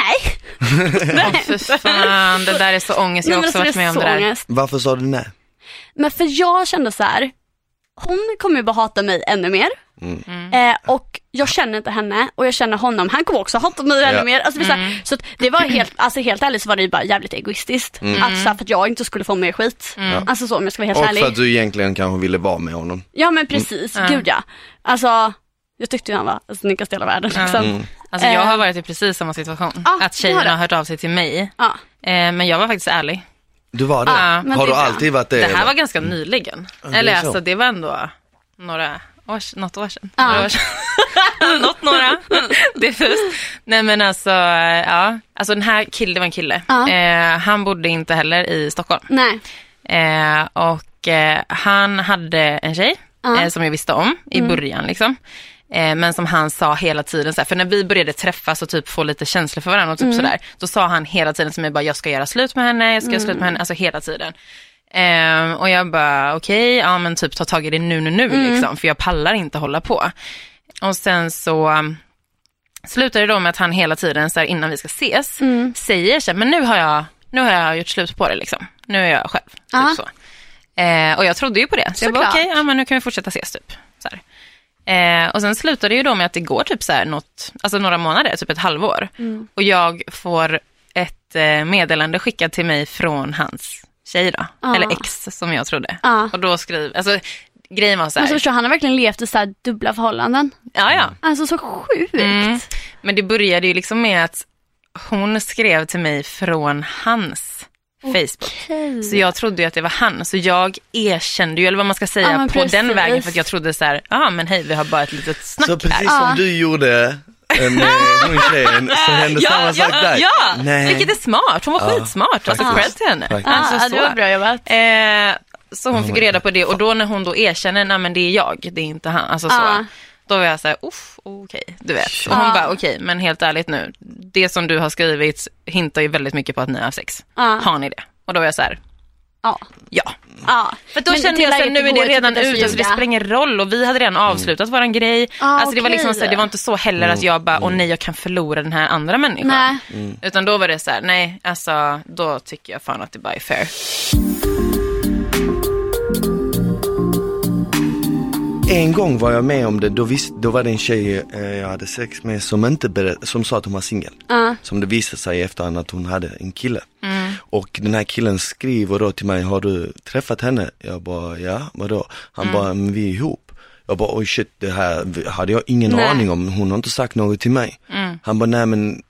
nej. nej. Fy fan, det där är så ångest. Jag har Nej, också men varit alltså, med om det där. ångest. Varför sa du nej? Men för jag kände så här, hon kommer ju bara hata mig ännu mer. Mm. Eh, och jag känner inte henne och jag känner honom, han kommer också hata mig ännu Ja. mer. Alltså, det är så, här, så att det var helt, alltså helt ärligt så var det ju bara jävligt egoistiskt. Att, så här, för att jag inte skulle få mer skit. Alltså så om jag ska vara helt Och ärlig. för att du egentligen kanske ville vara med honom. Ja men precis, Mm. gud ja. Alltså jag tyckte ju han var snyggast i hela världen liksom. Alltså, jag har Eh. varit i precis samma situation. Ja, att har tjejerna du. har hört av sig till mig. Ja. Eh, men jag var faktiskt ärlig. Du var det? Men har du alltid varit det? Det här eller? var ganska nyligen. det Eller alltså det var ändå några år, något år sedan. Ja. Några år sedan. något några. först. Nej men alltså, ja. Alltså den här killen, det var en kille. Ja. Eh, han bodde inte heller i Stockholm. Nej. Eh, och eh, han hade en tjej. Mm. eh, som jag visste om i början liksom. Eh, men som han sa hela tiden, så för när vi började träffas och typ få lite känslor för varandra och typ Mm. sådär. Då sa han hela tiden till mig bara, jag ska göra slut med henne, jag ska göra slut Mm. med henne, alltså hela tiden. Eh, och jag bara, okej, ja men typ ta tag i det nu, nu, nu Mm. liksom, för jag pallar inte hålla på. Och sen så um, slutade det då med att han hela tiden, så här, innan vi ska ses, Mm. säger så här, men nu har jag, nu har jag gjort slut på det liksom. Nu är jag själv. Typ så. Eh, och jag trodde ju på det. Så jag bara, okej, ja, men nu kan vi fortsätta ses typ. Så här. Eh, och sen slutade det ju då med att det går typ så här något, alltså några månader, typ ett halvår. Mm. Och jag får ett eh, meddelande skickat till mig från hans tjej då, Ja. eller ex som jag trodde. Ja. Och då skriver, alltså grejen var så Men så här, förstår, han har verkligen levt i så här dubbla förhållanden. ja ja. Alltså så sjukt. Mm. Men det började ju liksom med att hon skrev till mig från hans Facebook. Okej. Så jag trodde ju att det var han, så jag erkände ju, eller vad man ska säga, Ja, på den precis. vägen för att jag trodde så här, ja men hej vi har bara ett litet snack Så precis här. som du gjorde med hon tjejen så hände samma Ja, sak ja, där. ja, Nej. vilket är smart, hon var Ja, skitsmart, alltså cred till henne. Faktiskt. Alltså, ja, det var så. bra jobbat. Eh, så hon fick reda på det och då när hon då erkänner, nej men det är jag, det är inte han, alltså så. Ja. Då var jag så här, uff, okej, du vet. Och hon Ja. bara, okej, men helt ärligt nu, det som du har skrivit hintar ju väldigt mycket på att ni har sex. Har ni det? Och då var jag så här, Ja. ja. ja. För då Men kände det jag att nu är det redan ute, så det ljuga. spelar ingen roll och vi hade redan avslutat våran grej. Ah, alltså det var liksom så här, det var inte så heller att jag bara, åh nej jag kan förlora den här andra människan. Nej. Utan då var det så här, nej alltså då tycker jag fan att det bara är fair. En gång var jag med om det, då, visst, då var det en tjej eh, jag hade sex med som inte berätt, som sa att hon var singel. Ja. Som det visade sig i efterhand att hon hade en kille. Och den här killen skriver då till mig, har du träffat henne? Jag bara, ja, vadå? Han bara, men vi är ihop. Jag bara, oj shit, det här hade jag ingen Nej. aning om, hon har inte sagt något till mig. Han bara, nej men eh,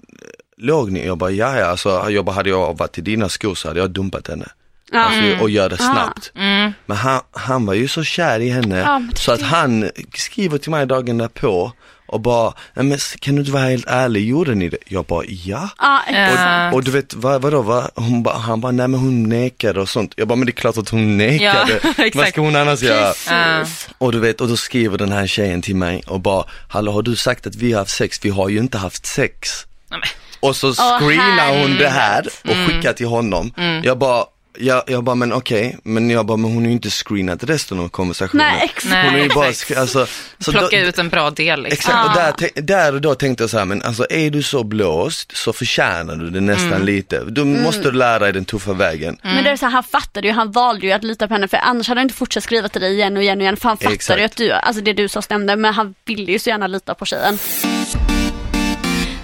låg ni? Jag bara, ja ja, alltså, jag bara, hade jag varit i dina skor så hade jag dumpat henne. Ja. Alltså, och gör det snabbt. Mm. Men han, han var ju så kär i henne Ja, så att han skriver till mig dagen därpå och bara, "Nej, men kan du inte vara helt ärlig, gjorde ni det? Jag bara, ja. Ja, exakt. Ja. Och du vet, vad, vadå, vad? Hon ba, han bara, nej men hon nekade och sånt. Jag bara, men det är klart att hon nekade. vad exakt. ska hon annars göra? Precis. Och du vet, och då skriver den här tjejen till mig och bara, hallå har du sagt att vi har haft sex? Vi har ju inte haft sex. Nej. Och så screenar hon det här och Mm. skickar till honom. Jag bara, jag, jag bara, men okej, men jag bara, men hon har ju inte screenat resten av konversationen. Nej, exakt. Hon har ju bara, alltså, så Plocka då, ut en bra del liksom. Exakt, och där, te- där och då tänkte jag så här, men alltså är du så blåst så förtjänar du det nästan Mm. lite. Då måste du lära dig den tuffa vägen. Men det är så här, han fattade ju, han valde ju att lita på henne för annars hade han inte fortsatt skriva till dig igen och igen och igen för han fattade Exakt. ju att du, alltså det du sa stämde men han ville ju så gärna lita på tjejen.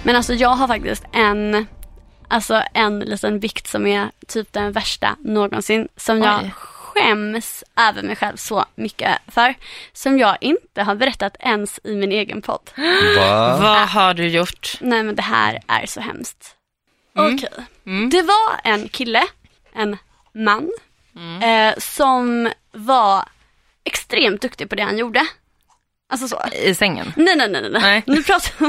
Men alltså jag har faktiskt en, alltså en liten vikt som är typ den värsta någonsin som jag Oj. skäms över mig själv så mycket för. Som jag inte har berättat ens i min egen podd. Va? Vad har du gjort? Nej men det här är så hemskt. Mm. Okej. Det var en kille, en man, Mm. eh, som var extremt duktig på det han gjorde. Alltså så. I sängen? Nej, nej, nej, nej. Nej. Nu pratar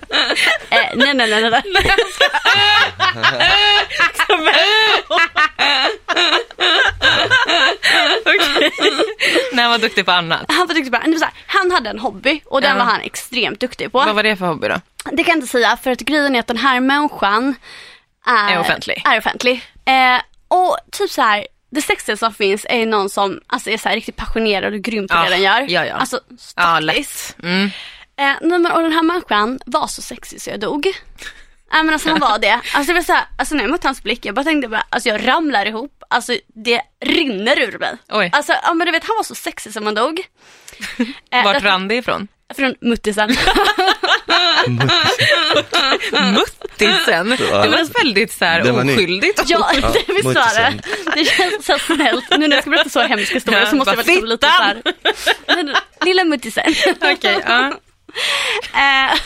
eh, Nej, nej, nej, nej. nej. Nej, han var duktig på annat. Han var duktig på här, Han hade en hobby och den Ja. var han extremt duktig på. Vad var det för hobby då? Det kan jag inte säga för att grejen är att den här människan är, Är offentlig. Är offentlig. Eh, och typ så här, det sexigaste som finns är någon som alltså, är så här riktigt passionerad och grym på Ja, det den gör. ja, ja. Alltså Ja, stackis. lätt. Mm. Eh, nej, men, och den här människan var så sexig så jag dog. Nej men alltså han var det. Alltså det var så här, alltså när jag mötte hans blick, jag bara tänkte bara, alltså jag ramlar ihop, alltså det rinner ur mig. Oj. Alltså ja men du vet han var så sexig som man dog. Eh, Vart rann det ifrån? Från muttisen. Muttisen. Det var väldigt så här Det var ny. oskyldigt. ja, det visst var det. Det känns så snällt. Nu när jag ska berätta så hemsk historia Ja, så måste jag vara liksom lite så här. Lilla muttisen. Okej, ja. Eh,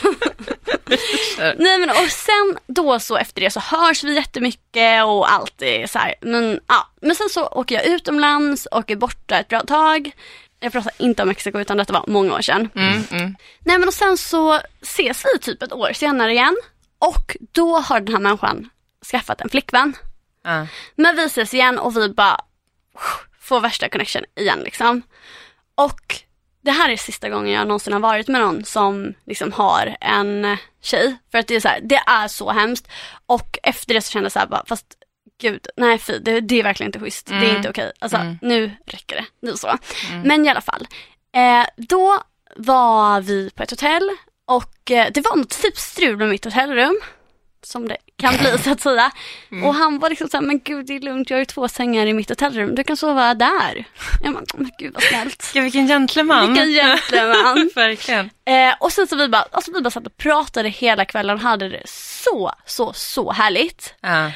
Nej men och sen då så efter det så hörs vi jättemycket och allt är så här. Men, ja. men sen så åker jag utomlands, åker borta ett bra tag. Jag pratar inte om Mexiko utan detta var många år sedan. Mm, mm. Nej men och sen så ses vi typ ett år senare igen. Och då har den här människan skaffat en flickvän. Ja. Men vi ses igen och vi bara får värsta connection igen liksom. Och det här är sista gången jag någonsin har varit med någon som liksom har en tjej. För att det är så här, det är så hemskt. Och efter det så kände jag så här bara, fast gud, nej fy, det, det är verkligen inte schysst. Det är Mm. inte okej. Alltså Mm. nu räcker det. Nu så. Men i alla fall. Eh, då var vi på ett hotell och eh, det var något typ strul med mitt hotellrum. Som det kan bli så att säga. Och han var liksom såhär, men gud det är lugnt, jag har ju två sängar i mitt hotellrum, du kan sova där. Jag bara, men gud vad snällt. Gud, vilken gentleman. Vilken gentleman. Verkligen. Eh, och sen så vi bara, alltså vi bara satt och pratade hela kvällen och hade det så, så, så härligt. Ja.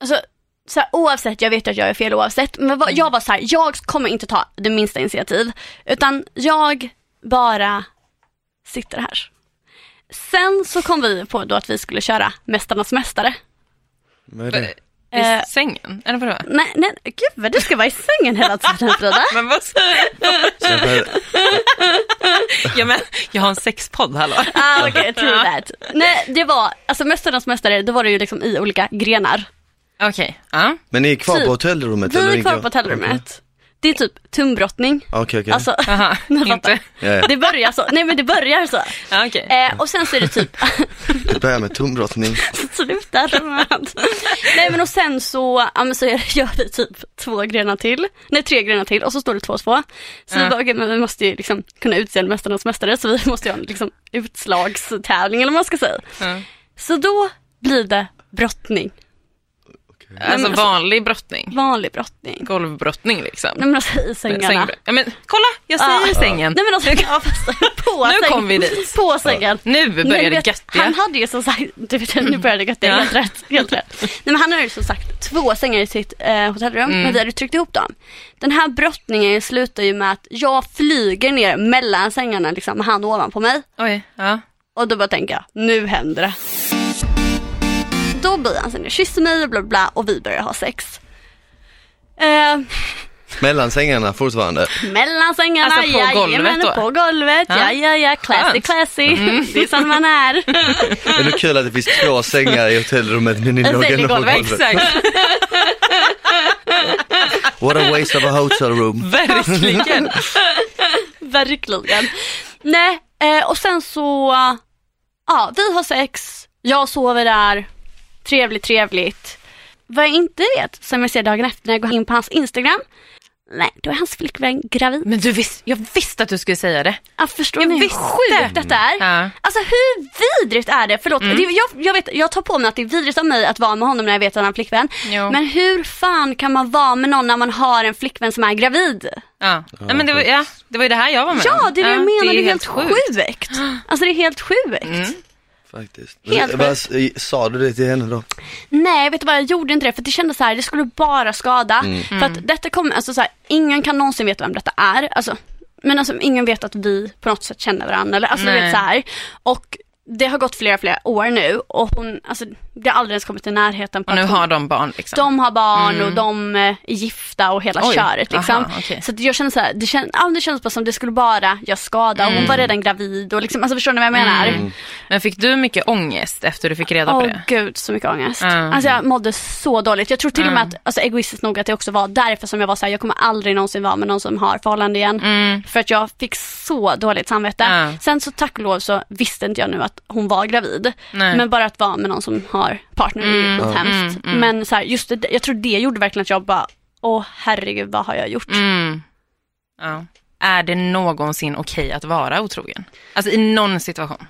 Alltså, så här, oavsett, jag vet att jag är fel oavsett, men vad- jag var så här, jag kommer inte ta det minsta initiativ, utan jag bara sitter här. Sen så kom vi på då att vi skulle köra Mästarnas Mästare. Vad är det? I Eh, sängen? Eller vadå? Nej, nej, gud vad du ska vara i sängen hela tiden Frida. Men vad jag bara- ja, men, Jag har en sexpodd, hallå. Ah, okej, true that. Nej, det var, alltså Mästarnas Mästare, då var det ju liksom i olika grenar. Okej, ja. Men ni är kvar Typ. på hotellrummet? Vi eller är kvar på hotellrummet. Det är typ tumbrottning. Okej, okej. Alltså, Aha, Men inte. Ja, ja. det börjar så. Nej men det börjar så. Ja, okej. Eh, och sen så är det typ, Det börjar med tumbrottning. sluta med. Nej men och sen så, ja men så gör vi typ två grenar till. Nej tre grenar till och så står det två och två. Så vi bara, okej men vi måste ju liksom kunna utse en Mästarnas Mästare så vi måste ju ha en liksom utslagstävling eller vad man ska säga. Så då blir det brottning. Alltså men alltså- vanlig brottning. Vanlig brottning. Golvbrottning liksom. Nej men alltså i sängarna. Sängbrott. Ja, men kolla, jag säger Ja. sängen. Nej men alltså, ja, på Nu kom vi dit. På sängen. Nu Men börjar det göttiga. Han hade ju som sagt, vet, nu börjar det göttiga, Ja. helt rätt. Helt rätt. Nej, men han hade ju som sagt två sängar i sitt eh, hotellrum, Mm. men vi hade tryckt ihop dem. Den här brottningen slutar ju med att jag flyger ner mellan sängarna liksom, med han ovanpå mig. Oj, ja. Och då bara tänker jag, nu händer det. Då blir han sen kysser mig och bla bla, och vi börjar ha sex. Eh, Mellan sängarna fortfarande. mellan sängarna, Alltså på golvet jajamän, då? på golvet, Ja. ja ja ja, classy Skönt. classy. Det är som man är. Är det kul att det finns två sängar i hotellrummet men ni låg ändå på golvet. golvet? Exakt, What a waste of a hotel room. verkligen. Verkligen. Nej, eh, och sen så, ja, vi har sex, jag sover där, trevligt, trevligt. Vad jag inte vet, som jag ser dagen efter när jag går in på hans Instagram, nej, då är hans flickvän gravid. Men du visst, jag visste att du skulle säga det. Ja, förstår Jag ni hur sjukt detta är? Ja. Alltså hur vidrigt är det? Förlåt, Mm. det, jag, jag, vet, jag tar på mig att det är vidrigt av mig att vara med honom när jag vet att han har flickvän. Jo. Men hur fan kan man vara med någon när man har en flickvän som är gravid? Ja. Nej, men det, var, ja, det var ju det här jag var med Ja, det är det jag menar, det är, ju helt sjukt. Alltså det är helt sjukt. Mm. Faktiskt. Helt Vad, sa du det till henne då? Nej, vet du vad, jag gjorde inte det för det kändes så här, det skulle bara skada. Mm. För att detta kommer, alltså så här, ingen kan någonsin veta vem detta är. Alltså, men alltså ingen vet att vi på något sätt känner varandra. Eller, alltså, du Nej. vet, så här. Och det har gått flera, flera år nu och hon, alltså det har aldrig ens kommit i närheten på Och nu har de barn liksom. de har barn Mm. och de eh, är gifta och hela Oj, köret liksom. aha, okej. Så jag känner så här, det, känns, ja, det känns bara som det skulle bara göra skada och hon var redan gravid och liksom, alltså förstår ni vad jag menar? Mm. Men fick du mycket ångest efter du fick reda på Åh det? gud så mycket ångest. Mm. Alltså jag mådde så dåligt. Jag tror till och med Mm. att, alltså egoistiskt nog att det också var därför som jag var så här, jag kommer aldrig någonsin vara med någon som har förhållande igen. Mm. För att jag fick så dåligt samvete. Sen så tack och lov så visste inte jag nu att hon var gravid. Nej. Men bara att vara med någon som har partner är ju Mm, mm, mm. Men så här, just det, jag tror det gjorde verkligen att jag bara åh herregud vad har jag gjort? Mm. Ja. Är det någonsin okej att vara otrogen? Alltså i någon situation?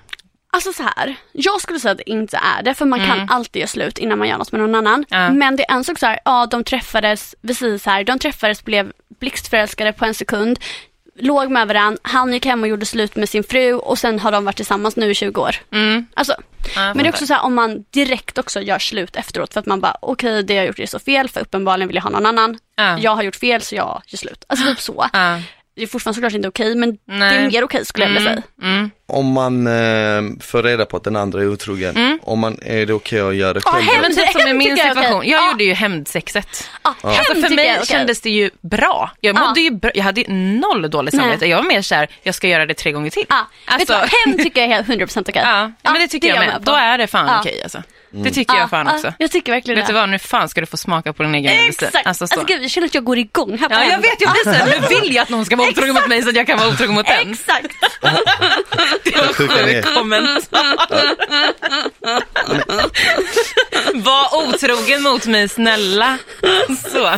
Alltså så här, jag skulle säga att det inte är det för man kan alltid göra slut innan man gör något med någon annan. Ja. Men det är en sak så här, ja de träffades, så här, de träffades, blev blixtförälskade på en sekund, låg med varandra, han gick hem och gjorde slut med sin fru och sen har de varit tillsammans nu i 20 år. Mm. Alltså, Ja, men det är också så här om man direkt också gör slut efteråt för att man bara okej det jag gjort är så fel för uppenbarligen vill jag ha någon annan. Ja. Jag har gjort fel så jag gör slut. Alltså typ så. Ja. Det är fortfarande såklart inte okej men det Nej. är mer okej skulle jag vilja säga. Mm. Om man eh, får reda på att den andra är otrogen, om man, är det okej att göra det Ja, själv? hem- Men typ som i min tycker jag situation, okej. jag Ja. gjorde ju hämndsexet. Ja, Alltså hem för mig kändes det ju bra. Jag mådde Ja. ju bra. jag hade ju noll dåligt samvete. Jag var mer såhär, jag ska göra det tre gånger till. Vet Alltså, du vad? Hem tycker jag är helt 100% okej. ja, ja, men det tycker jag med. Då är det fan Ja. okej alltså. Det tycker jag fan Ja, också. jag tycker verkligen Vet du det. vad, nu fan ska du få smaka på din egen medicin. Exakt! Alltså, så. Alltså, gud, jag känner att jag går igång här på Ja, jag vet, jag blir såhär, nu vill jag att någon ska vara otrogen mot mig så att jag kan vara otrogen mot den. Exakt! Det var är. sjuk kommentar. Var otrogen mot mig snälla. Så.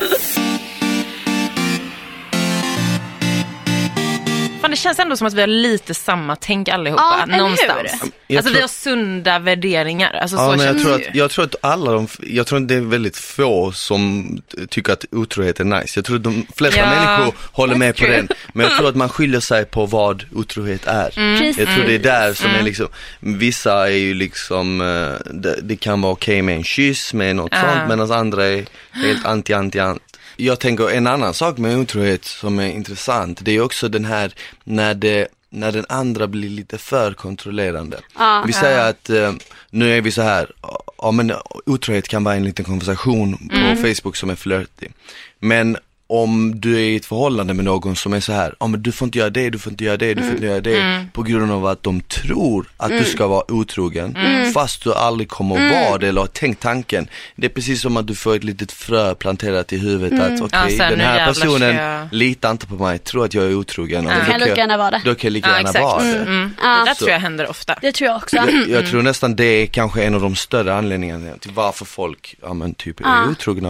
Fan, det känns ändå som att vi har lite samma tänk allihopa. Ja, hur? någonstans. Jag Alltså vi har sunda värderingar. Alltså, Ja, så men jag tror, att, jag tror att alla de, jag tror att det är väldigt få som tycker att otrohet är nice. Jag tror att de flesta Ja, människor håller med på den. Men jag tror att man skiljer sig på vad otrohet är. Mm. Jag tror det är där som är liksom, vissa är ju liksom, eh, det, det kan vara okej med en kyss, med något Ja. sånt, medan andra är helt anti, anti, anti. Jag tänker en annan sak med otrohet som är intressant, det är också den här när det när den andra blir lite för kontrollerande. Ja. vi säger att eh, nu är vi så här, ja men otrohet kan vara en liten konversation på Facebook som är flörtig. Men om du är i ett förhållande med någon som är så här, ja men du får inte göra det, du får inte göra det, du får inte göra det. På grund av att de tror att du ska vara otrogen, fast du aldrig kommer att vara det eller har tänkt tanken. Det är precis som att du får ett litet frö planterat i huvudet att okej, Ja, sen den här personen jag- litar inte på mig, tror att jag är otrogen. och Då kan jag lika gärna vara det. Då kan jag lika Ja, gärna exakt. vara det. Mm. Ja. Det där tror jag händer ofta. Det tror jag också. Jag, jag tror nästan det är kanske en av de större anledningarna till varför folk, ja men typ är Ja. otrogna.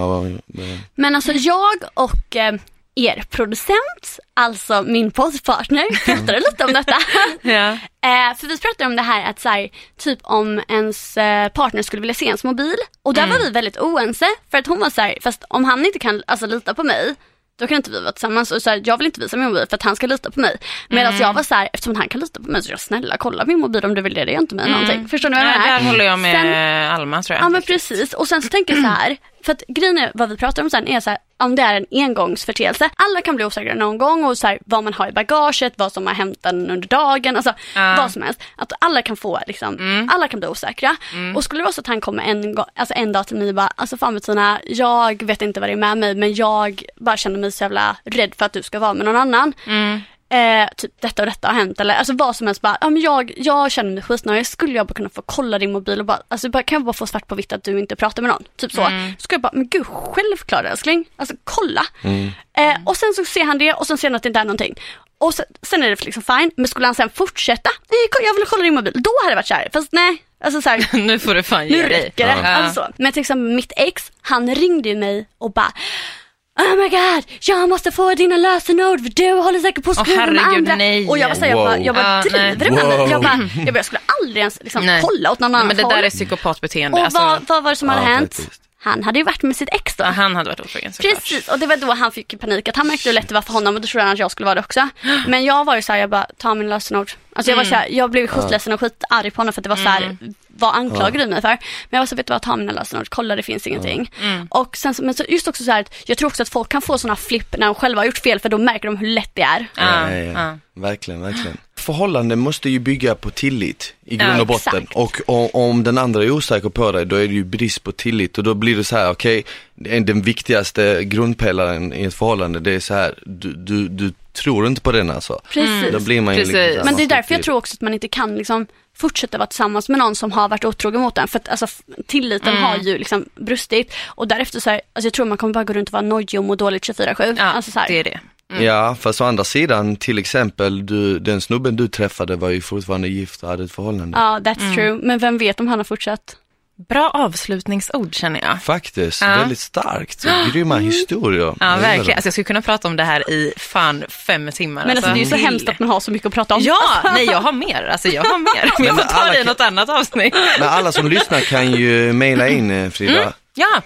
Men alltså jag och eh, er producent, alltså min poddpartner, pratade lite om detta. Ja. Eh, för vi pratade om det här att så här, typ om ens eh, partner skulle vilja se ens mobil. Och där var vi väldigt oense. För att hon var så här, fast om han inte kan alltså, lita på mig, då kan inte vi vara tillsammans. Och så här, jag vill inte visa min mobil för att han ska lita på mig. Medan jag var så här, eftersom han kan lita på mig så jag snälla kolla min mobil om du vill det, det gör inte mig någonting. Förstår ni vad jag menar? där håller jag med Sen- Alma tror jag. Ja men precis och sen så tänker jag så här, för att grejen är, vad vi pratar om sen är så här, om det är en engångsförteelse, alla kan bli osäkra någon gång och så här, vad man har i bagaget, vad som har hänt en under dagen, alltså Ja. vad som helst. Att alla kan få liksom, alla kan bli osäkra. Och skulle det vara så att han kommer en, alltså en dag till mig och bara, alltså fan Bettina, jag vet inte vad det är med mig men jag bara känner mig så jävla rädd för att du ska vara med någon annan. Eh, typ detta och detta har hänt eller alltså vad som helst bara, ja men jag, jag känner mig skitnödig, skulle jag bara kunna få kolla din mobil och bara, alltså bara, kan jag bara få svart på vitt att du inte pratar med någon? Typ så. Så ska jag bara, men gud självklart älskling, alltså kolla. Eh, och sen så ser han det och sen ser han att det inte är någonting. Och sen, sen är det liksom fine, men skulle han sen fortsätta, nej jag vill kolla din mobil, då hade det varit såhär, fast nej, alltså såhär, nu får du fan ge nu dig. räcker det. Ja. Alltså, så. men till exempel mitt ex, han ringde ju mig och bara Oh my god, jag måste få dina lösenord för du håller säkert på att skriva med herregud, andra. nej. Och jag bara, så här, jag bara, Wow. jag bara Ja, driver nej. du med? Wow. Jag bara, jag, bara, jag skulle aldrig ens liksom, Nej. kolla åt någon Nej, annan men det håll. där är psykopatbeteende. Och Alltså, vad, vad var det som hade hänt? faktiskt. Han hade ju varit med sitt ex då. ja, han hade varit otrogen såklart. Precis, och det var då han fick panik. Att han märkte hur lätt det var för honom och då trodde han att jag skulle vara det också. Men jag var ju såhär, jag bara, ta min lösenord. Alltså jag var såhär, jag blev skitledsen och skitarg på honom för att det var såhär, vad anklagar du mig för? Men jag var så vet du vad, ta mina lösenord, kolla det finns ingenting. Och sen, men så just också så här, att jag tror också att folk kan få sådana flipp när de själva har gjort fel för då märker de hur lätt det är. Ja, Ja, ja, ja. Verkligen, verkligen. Förhållanden måste ju bygga på tillit i grund Ja, och botten. exakt. Och o- om den andra är osäker på dig, då är det ju brist på tillit och då blir det så här, okej, är den viktigaste grundpelaren i ett förhållande, det är så här, du, du, du tror inte på den alltså. Precis. Då blir man ju Precis. här, Men det är därför jag tror också att man inte kan liksom fortsätta vara tillsammans med någon som har varit otrogen mot en. För att alltså, tilliten Mm. har ju liksom brustit. Och därefter så här, alltså jag tror man kommer bara gå runt och vara nojig och må dåligt 24-7. ja alltså, så här. det är det. Ja, fast å andra sidan, till exempel, du, den snubben du träffade var ju fortfarande gift och hade ett förhållande. Ja, that's Mm. true. Men vem vet om han har fortsatt? Bra avslutningsord känner jag. Faktiskt, Ja. väldigt starkt. Grymma historier. Ja, verkligen. Alltså, jag skulle kunna prata om det här i fan fem timmar. Men alltså, det är ju så hemskt att man har så mycket att prata om. Ja, nej jag har mer. Alltså jag har mer. Men jag får ta det i något annat avsnitt. Men alla som lyssnar kan ju mejla in eh, Frida. Ja, eh,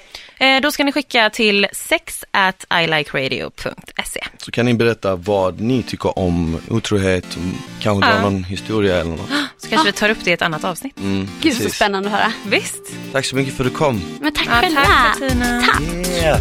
då ska ni skicka till sex at ilikeradio.se. Så kan ni berätta vad ni tycker om otrohet, om- kanske dra Ja. någon historia eller något. Så kanske vi tar upp det i ett annat avsnitt. Mm, Gud så spännande att höra. Visst. Tack så mycket för att du kom. Men tack Ja, själva. tack Bettina. Tack. Yeah.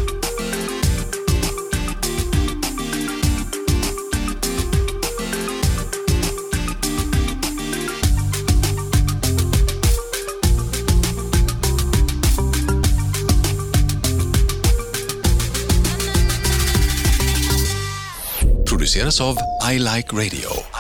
Produceras av I Like Radio.